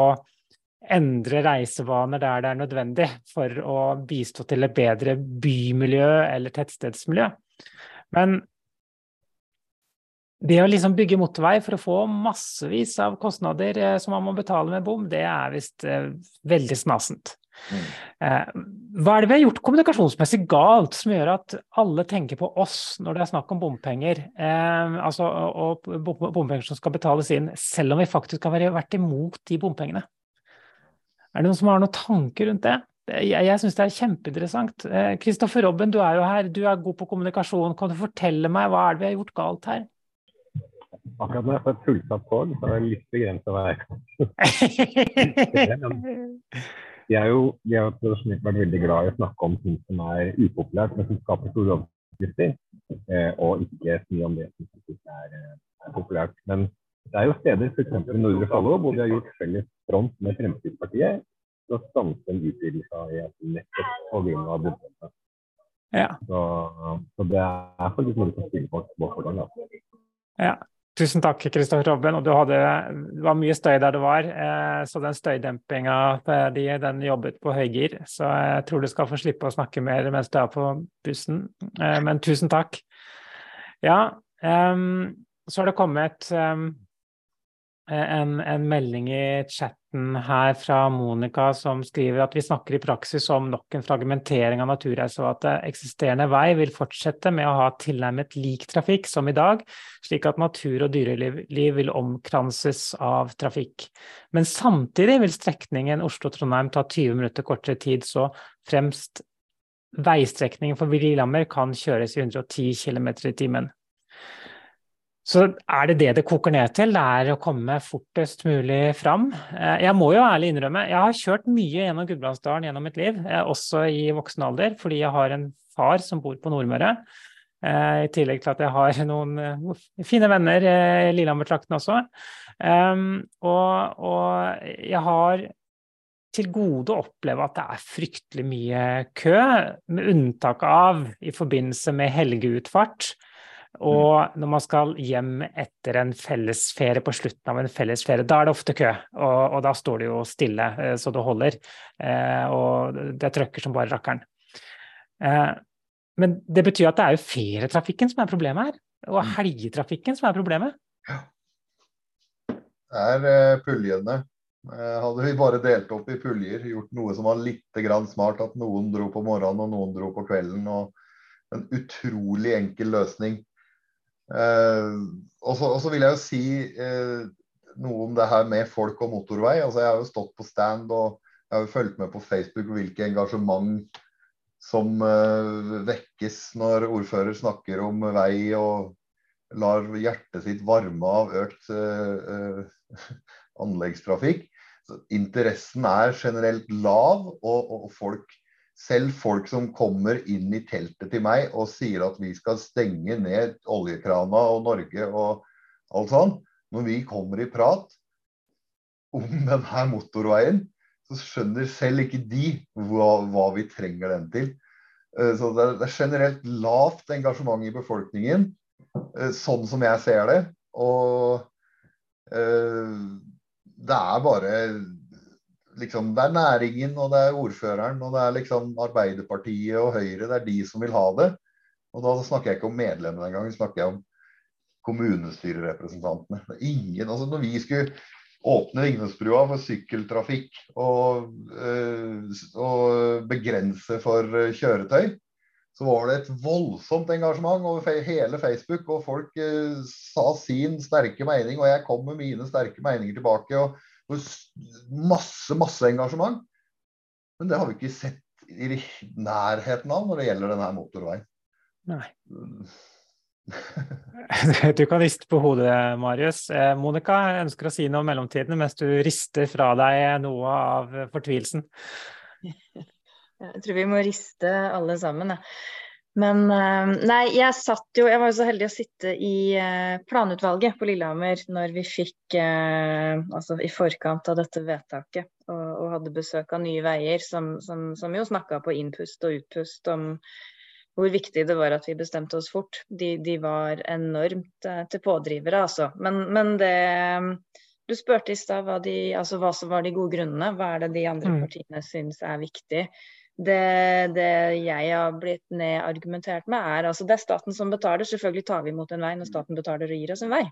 endre reisevaner der det er nødvendig for å bistå til et bedre bymiljø eller tettstedsmiljø. Men det å liksom bygge motorvei for å få massevis av kostnader eh, som man må betale med bom, det er visst eh, veldig snasent. Mm. Eh, hva er det vi har gjort kommunikasjonsmessig galt som gjør at alle tenker på oss når det er snakk om bompenger, eh, altså, og bompenger som skal betales inn, selv om vi faktisk har vært imot de bompengene? Er det noen som har noen tanker rundt det? Jeg, jeg syns det er kjempeinteressant. Kristoffer eh, Robben, du er jo her, du er god på kommunikasjon. Kan du fortelle meg hva er det vi har gjort galt her? Akkurat når jeg får et fullsatt tog, så er det litt begrensa hva jeg kan De <laughs> er jo de har vært veldig glad i å snakke om ting som er upopulært, men som skaper store overskrifter, eh, og ikke si om det som faktisk er, eh, er, populært. Men det er jo steder, f.eks. Nordre Follo, hvor vi har gjort felles front med Fremskrittspartiet for å stanse en utvidelse av E18 nettopp pga. bompengene. Ja. Så, så, det er faktisk noe som oss på fordel. Ja. Tusen takk, Kristoffer Robben. Og hadde, det var mye støy der du var, eh, så den støydempinga de, den jobbet på høygir. Så jeg tror du skal få slippe å snakke mer mens du er på bussen. Eh, men tusen takk. Ja, um, så har det kommet um, en, en, melding i chatten her fra Monica som skriver at vi snakker i praksis om nok en fragmentering av naturreservatet. Eksisterende vei vil fortsette med å ha tilnærmet lik trafikk som i dag, slik at natur og dyreliv vil omkranses av trafikk. Men samtidig vil strekningen Oslo-Trondheim ta 20 minutter kortere tid, så fremst veistrekningen for Lillehammer kan kjøres i 110 km i timen. Så er det det det koker ned til, det er å komme fortest mulig fram. Eh, jeg må jo ærlig innrømme, jeg har kjørt mye gjennom Gudbrandsdalen gjennom mitt liv, eh, også i voksen alder, fordi jeg har en far som bor på Nordmøre. Eh, I tillegg til at jeg har noen fine venner i Lillehammer-trakten også. Ehm, og, og jeg har til gode å oppleve at det er fryktelig mye kø, med unntak av i forbindelse med helgeutfart og når man skal hjem etter en fellesferie på slutten av en fellesferie, da er det ofte kø, og, og da står det jo stille eh, så det holder. Eh, og det trøkker som bare rakkeren. Eh, men det betyr at det er jo ferietrafikken som er problemet her, og mm. helgetrafikken som er problemet. Ja. Det er puljene. hadde vi bare delt opp i puljer, gjort noe som var litt smart, at noen dro på morgenen og noen dro på kvelden, og en utrolig enkel løsning. Eh, og så vil jeg jo si eh, noe om det her med folk og motorvei. Altså, jeg har jo stått på stand og jeg har jo fulgt med på Facebook hvilke engasjement som uh, vekkes når ordfører snakker om vei og lar hjertet sitt varme av økt uh, uh, <laughs> anleggstrafikk. Så interessen er generelt lav, og, og folk selv folk som kommer inn i teltet til meg og sier at vi skal stenge ned oljekrana og Norge og alt sånn, når vi kommer i prat om <laughs> denne motorveien, så skjønner selv ikke de hva, hva vi trenger den til. Eh, så det er, generelt lavt engasjement i befolkningen, eh, sånn som jeg ser det. Og eh, det er bare liksom, det er næringen, og det er ordføreren, og det er liksom Arbeiderpartiet og Høyre. Det er de som vil ha det. Og da snakker jeg ikke om medlemmene engang, snakker jeg om kommunestyrerepresentantene. Ingen, altså når vi skulle åpne Vignesbrua for sykkeltrafikk og, eh, og begrense for kjøretøy, så var det et voldsomt engasjement over hele Facebook. Og folk eh, sa sin sterke mening, og jeg kom med mine sterke meninger tilbake. og Masse, masse engasjement. Men det har vi ikke sett i nærheten av når det gjelder denne motorveien. Nei. <laughs> du kan riste på hodet, Marius. Eh, Monica ønsker å si noe om mellomtiden mens du rister fra deg noe av fortvilelsen. <laughs> Jeg tror vi må riste alle sammen. Men eh, nei, jeg satt jo Jeg var jo så heldig å sitte i eh, planutvalget på Lillehammer når vi fikk eh, Altså i forkant av dette vedtaket, og, og hadde besøk av Nye Veier, som, som, som jo snakka på innpust og utpust om hvor viktig det var at vi bestemte oss fort. De, de var enormt til pådrivere, altså. Men, men det du spurte i stad hva, altså hva, som var de gode grunnene. Hva er det de andre mm. partiene syns er viktig? Det, det, jeg har blitt nedargumentert med, er altså det er staten som betaler. Selvfølgelig tar vi imot en vei når staten betaler og gir oss en vei.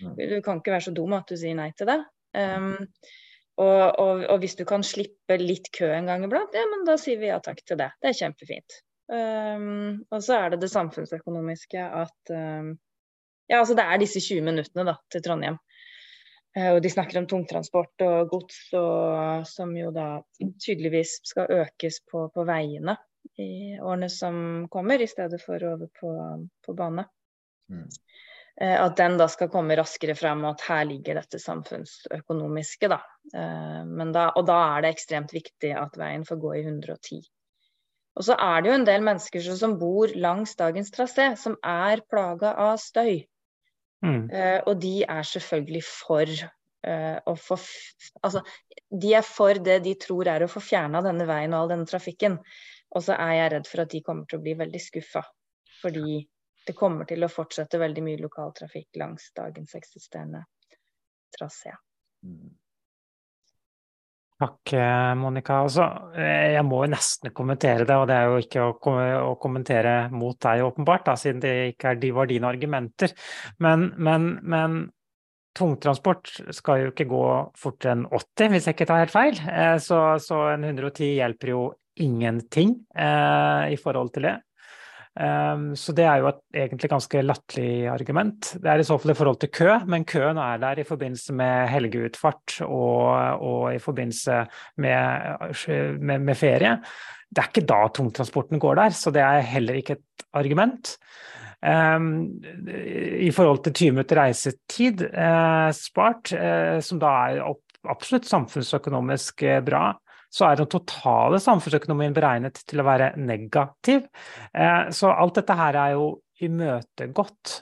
Mm. Du kan ikke være så dum at du sier nei til det. Um, og, og, og, hvis du kan slippe litt kø en gang iblant, ja, men da sier vi ja takk til det. Det er kjempefint. Um, og så er det det samfunnsøkonomiske at um, Ja, altså det er disse 20 minuttene da, til Trondheim. Eh, og de snakker om tungtransport og gods, og, som jo da tydeligvis skal økes på, på, veiene i årene som kommer, i stedet for over på, på bane. Mm. Eh, at den da skal komme raskere frem, og at her ligger dette samfunnsøkonomiske. Da. Eh, da. Og da er det ekstremt viktig at veien får gå i 110. Og så er det jo en del mennesker som bor langs dagens trasé, som er plaga av støy. Mm. Uh, og de er selvfølgelig for uh, å få Altså, de er for det de tror er å få fjerna denne veien og all denne trafikken. Og så er jeg redd for at de kommer til å bli veldig skuffa. Fordi det kommer til å fortsette veldig mye lokaltrafikk langs dagens eksisterende trasé. Mm. Takk, eh, Monica. Altså, jeg må jo nesten kommentere det, og det er jo ikke å, kommentere mot deg, åpenbart, da, siden det ikke er, var dine argumenter. Men, men, men, tungtransport skal jo ikke gå fortere enn 80, hvis jeg ikke tar helt feil. Eh, så, så en 110 hjelper jo ingenting eh, i forhold til det. Um, så det er jo et egentlig ganske latterlig argument. Det er i så fall i forhold til kø, men køen er der i forbindelse med helgeutfart og, og i forbindelse med, med, med, ferie. Det er ikke da tungtransporten går der, så det er heller ikke et argument. Um, I forhold til 20 minutter reisetid uh, spart, uh, som da er opp, absolutt samfunnsøkonomisk uh, bra, så er den totale samfunnsøkonomien beregnet til å være negativ. Eh, så alt dette her er jo imøtegått.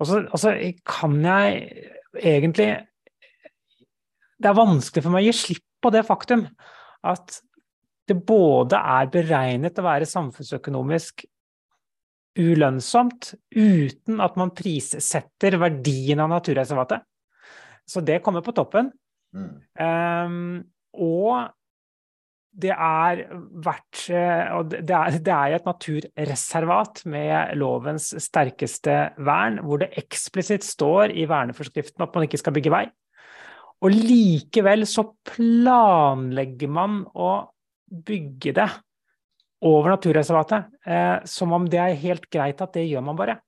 Og så altså, kan jeg egentlig Det er vanskelig for meg å gi slipp på det faktum at det både er beregnet å være samfunnsøkonomisk ulønnsomt uten at man prissetter verdien av naturreservatet. Så det kommer på toppen. Mm. Um, og det er vært og det er, det er et naturreservat med lovens sterkeste vern, hvor det eksplisitt står i verneforskriften at man ikke skal bygge vei. Og likevel så planlegger man å bygge det over naturreservatet, eh, som om det er helt greit at det gjør man bare.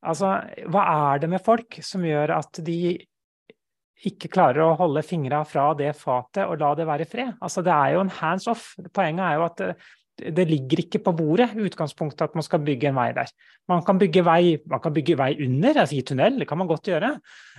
Altså, hva er det med folk som gjør at de ikke klarer å holde fingra fra det fatet og la det være i fred. Altså, det er jo en hands off. Poenget er jo at det, eh, ligger ikke på bordet utgangspunktet at man skal bygge en vei der. Man kan bygge vei, kan bygge vei under, altså i tunnel, det kan man godt gjøre.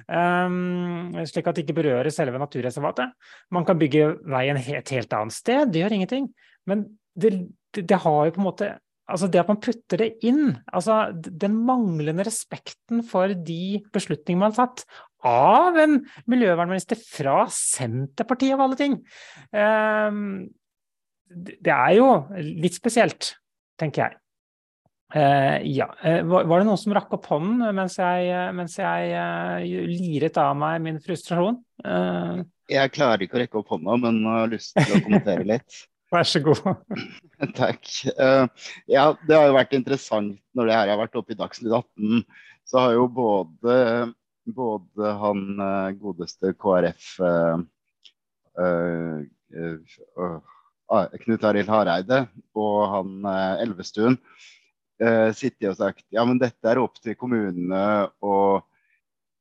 Um, slik at det ikke berører selve naturreservatet. Man kan bygge veien et helt annet sted, det gjør ingenting. Men det, det, det har jo på en måte Altså det at man putter det inn, altså den manglende respekten for de beslutningene man har tatt, av en miljøvernminister fra Senterpartiet, av alle ting. Ehm, det er jo litt spesielt, tenker jeg. Uh, ja. Uh, var, det noen som rakk opp hånden mens jeg, mens jeg liret av meg min frustrasjon? jeg klarer ikke å rekke opp hånda, men har lyst til å kommentere litt. <laughs> Vær så god. <laughs> Takk. ja, det har jo vært interessant når det her har vært oppe i Dagsnytt 18. Så har jo både både han eh, godeste KrF uh, uh, Knut Arild Hareide og han Elvestuen sittet og sagt ja, men dette er opp til kommunene. Og,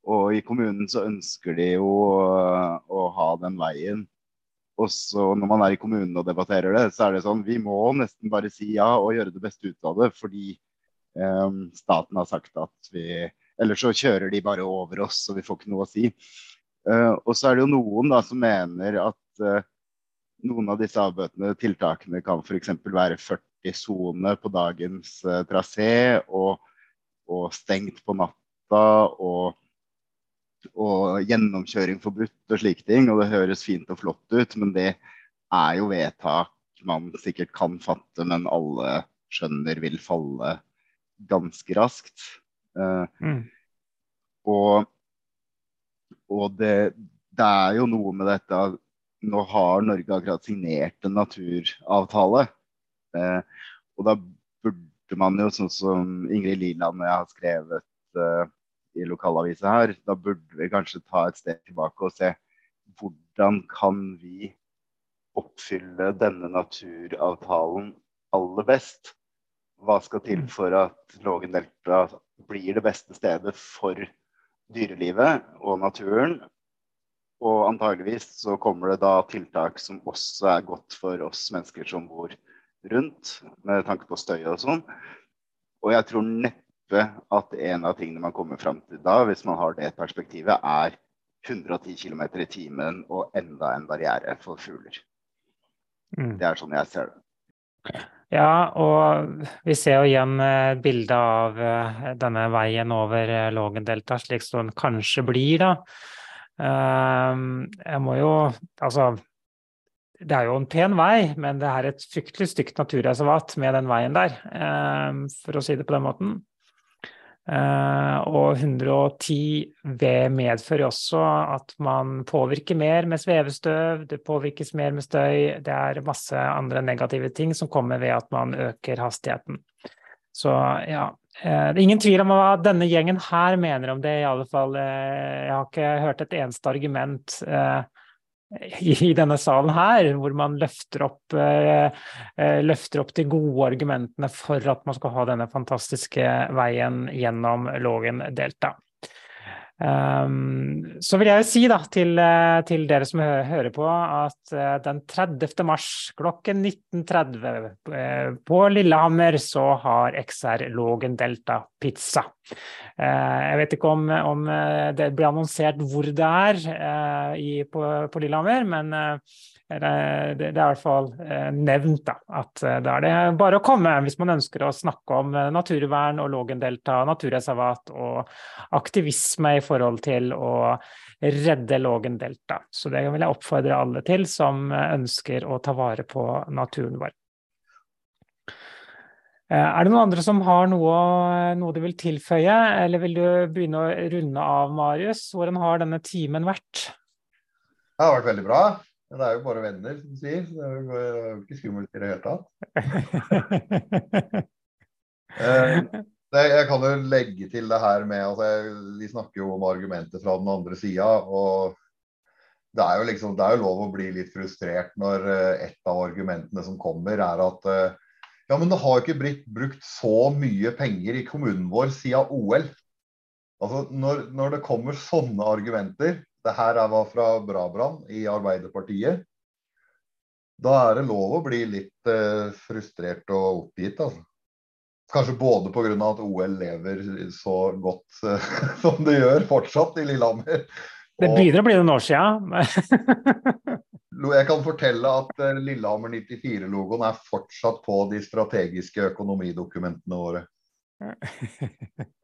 og i kommunen så ønsker de jo å ha den veien. Og så når man er i kommunen og debatterer det, så er det sånn vi må nesten bare si ja og gjøre det beste ut av det. Fordi um, staten har sagt at vi Eller så kjører de bare over oss, og vi får ikke noe å si. Uh, og så er det jo noen da som mener at uh, noen av disse avbøtende tiltakene kan f.eks. være 40 soner på dagens uh, trasé og, og, stengt på natta og og gjennomkjøring forbudt og slike ting. Og det høres fint og flott ut, men det er jo vedtak man sikkert kan fatte, men alle skjønner vil falle ganske raskt. Uh, mm. Og, og det, det, er jo noe med dette Nå har Norge akkurat signert en naturavtale. Eh, og da burde man jo, sånn som Ingrid Liland og jeg har skrevet eh, i lokalavisa her, da burde vi kanskje ta et steg tilbake og se hvordan kan vi oppfylle denne naturavtalen aller best? Hva skal til mm. for at Lågendelta blir det beste stedet for dyrelivet og naturen? Og antageligvis så kommer det da tiltak som også er godt for oss mennesker som bor rundt, med tanke på støy og sånn. Og jeg tror neppe at en av tingene man kommer fram til da, hvis man har det perspektivet, er 110 km i timen og enda en barriere for fugler. Mm. Det er sånn jeg ser det. Ja, og vi ser jo igjen et eh, bilde av eh, denne veien over Lågendeltaet, Lågendelta, slik som den kanskje blir, da. Ehm, jeg må jo Altså, det er jo en pen vei, men det er et fryktelig stygt naturreservat med den veien der, ehm, for å si det på den måten. Uh, og 110 V medfører også at man påvirker mer med svevestøv, det påvirkes mer med støy. Det er masse andre negative ting som kommer ved at man øker hastigheten. Så ja, uh, det er ingen tvil om hva denne gjengen her mener om det, i alle fall. Uh, jeg har ikke hørt et eneste argument i denne salen her, hvor man løfter opp, eh, eh, løfter opp de gode argumentene for at man skal ha denne fantastiske veien gjennom Lågen-delta. Um, så vil jeg si da, til, eh, til dere som hø hører på, at uh, den 30. mars klokken 19.30 uh, på Lillehammer så har XR Lågen Delta pizza. Uh, jeg vet ikke om, om det blir annonsert hvor det er i, på, på, Lillehammer, men det, det, er i hvert fall nevnt da, at da er det bare å komme hvis man ønsker å snakke om naturvern og Lågendelta naturreservat og aktivisme i forhold til å redde Lågendelta. Så det vil jeg oppfordre alle til som ønsker å ta vare på naturen vår. Er det noen andre som har noe, noe de vil tilføye, eller vil du begynne å runde av, Marius? Hvordan har denne timen vært? Det har vært veldig bra. Det er jo bare venner, som du sier. Det er jo ikke skummelt i det hele tatt. <laughs> eh, jeg kan jo legge til det her med altså, Vi snakker jo om argumenter fra den andre sida. Og det er, jo liksom, det er jo lov å bli litt frustrert når uh, et av argumentene som kommer, er at uh, ja, men det har ikke blitt brukt så mye penger i kommunen vår siden OL. Altså, når, når det kommer sånne argumenter Det her var fra Brabrand i Arbeiderpartiet. Da er det lov å bli litt uh, frustrert og oppgitt, altså. Kanskje både pga. at OL lever så godt uh, <laughs> som det gjør fortsatt i Lillehammer. Det begynner å bli noen år siden. jeg kan fortelle at uh, Lillehammer 94-logoen er fortsatt på de strategiske økonomidokumentene våre. <laughs>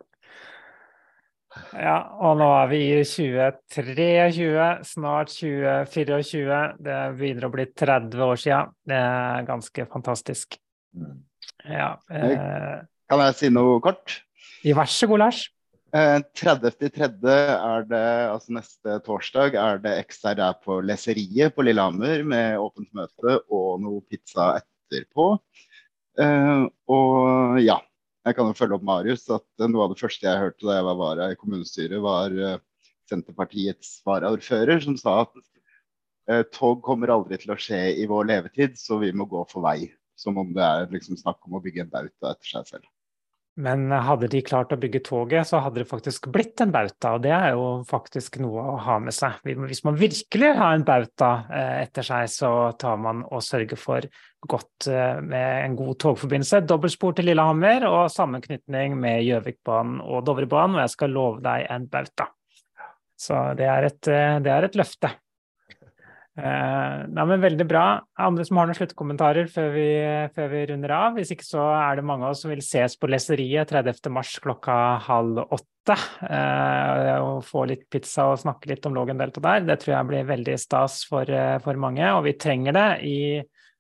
Ja, og nå er vi i 2023, snart 2024. Det begynner å bli 30 år siden. Det er ganske fantastisk. Ja, eh, kan jeg si noe kort? Vær så god, Lars. Eh, 30.3. er det, altså neste torsdag, er det XR er på Leseriet på Lillehammer med åpent møte og noe pizza etterpå. Eh, og ja. Jeg kan jo følge opp Marius, at noe av det første jeg hørte da jeg var vara i kommunestyret, var Senterpartiets varaordfører som sa at eh, tog kommer aldri til å skje i vår levetid, så vi må gå for vei. Som om det er liksom snakk om å bygge en bauta etter seg selv. Men hadde de klart å bygge toget, så hadde det faktisk blitt en bauta. Og det er jo faktisk noe å ha med seg. Hvis man virkelig har en bauta eh, etter seg, så tar man og sørger for godt eh, med en god togforbindelse. Dobbeltspor til Lillehammer og sammenknytning med Gjøvikbanen og Dovrebanen. Og jeg skal love deg en bauta. Så det er et, eh, det er et løfte. Eh, nei, men Veldig bra. Andre som har noen sluttkommentarer før vi, før vi, runder av? Hvis ikke så er det mange av oss som vil ses på Leseriet 30.3 klokka halv åtte. Eh, og få litt pizza og snakke litt om Lågendelta der. Det tror jeg blir veldig stas for, eh, for mange, og vi trenger det i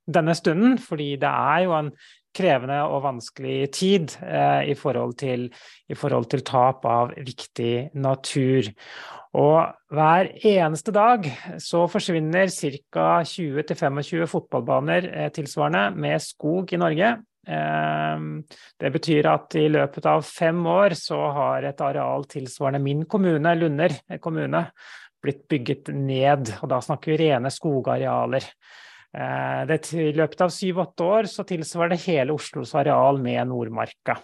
denne stunden. Fordi det er jo en krevende og vanskelig tid eh, i, forhold til, i forhold til tap av viktig natur. Og hver eneste dag så forsvinner ca. 20-25 fotballbaner eh, tilsvarende med skog i Norge. Ehm, det betyr at i løpet av fem år så har et areal tilsvarende min kommune, Lunder kommune, blitt bygget ned. Og da snakker vi rene skogarealer. Eh, det, I løpet av syv-åtte år så tilsvarer det hele Oslos areal med Nordmarka.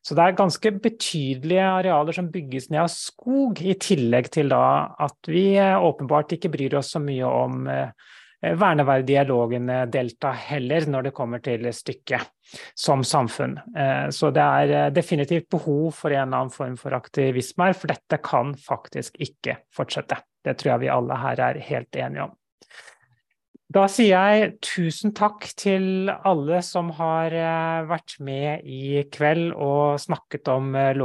Så det er ganske betydelige arealer som bygges ned av skog, i tillegg til da at vi eh, åpenbart ikke bryr oss så mye om eh, verneverdige Lågen-delta heller, når det kommer til stykket som samfunn. Så det er definitivt behov for en annen form for aktivisme her, for dette kan faktisk ikke fortsette. Det tror jeg vi alle her er helt enige om. Da sier jeg tusen takk til alle som har eh, vært med i kveld og snakket om Lågendeltaet.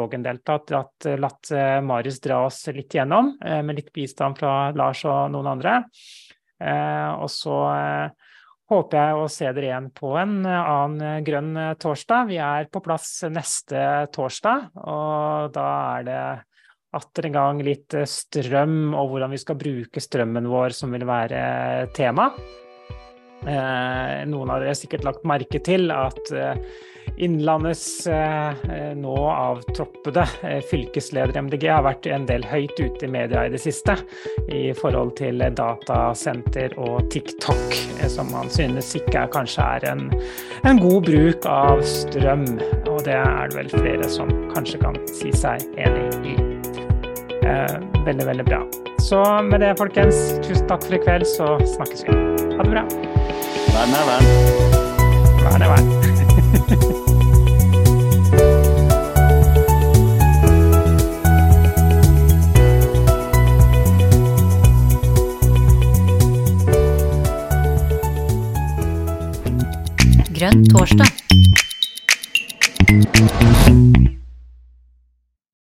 Lågendelta. At latt eh, Marius dra oss litt gjennom, med litt bistand fra Lars og noen andre. Og så håper jeg å se dere igjen på en annen grønn torsdag. Vi er på plass neste torsdag, og da er det atter en gang litt eh, strøm og hvordan vi skal bruke strømmen vår som vil være tema. Eh, noen av dere har sikkert lagt merke til at eh, Innlandets nå avtroppede fylkesleder MDG har vært en del høyt ute i media i det siste i forhold til datasenter og TikTok, som man synes ikke kanskje er en, en god bruk av strøm. Og det er det vel flere som kanskje kan si seg enig i eh, veldig, veldig bra. Så med det, folkens, tusen takk for i kveld, så snakkes vi. Ha det bra. Vær med, vær. Vær med, vær. Grønn torsdag.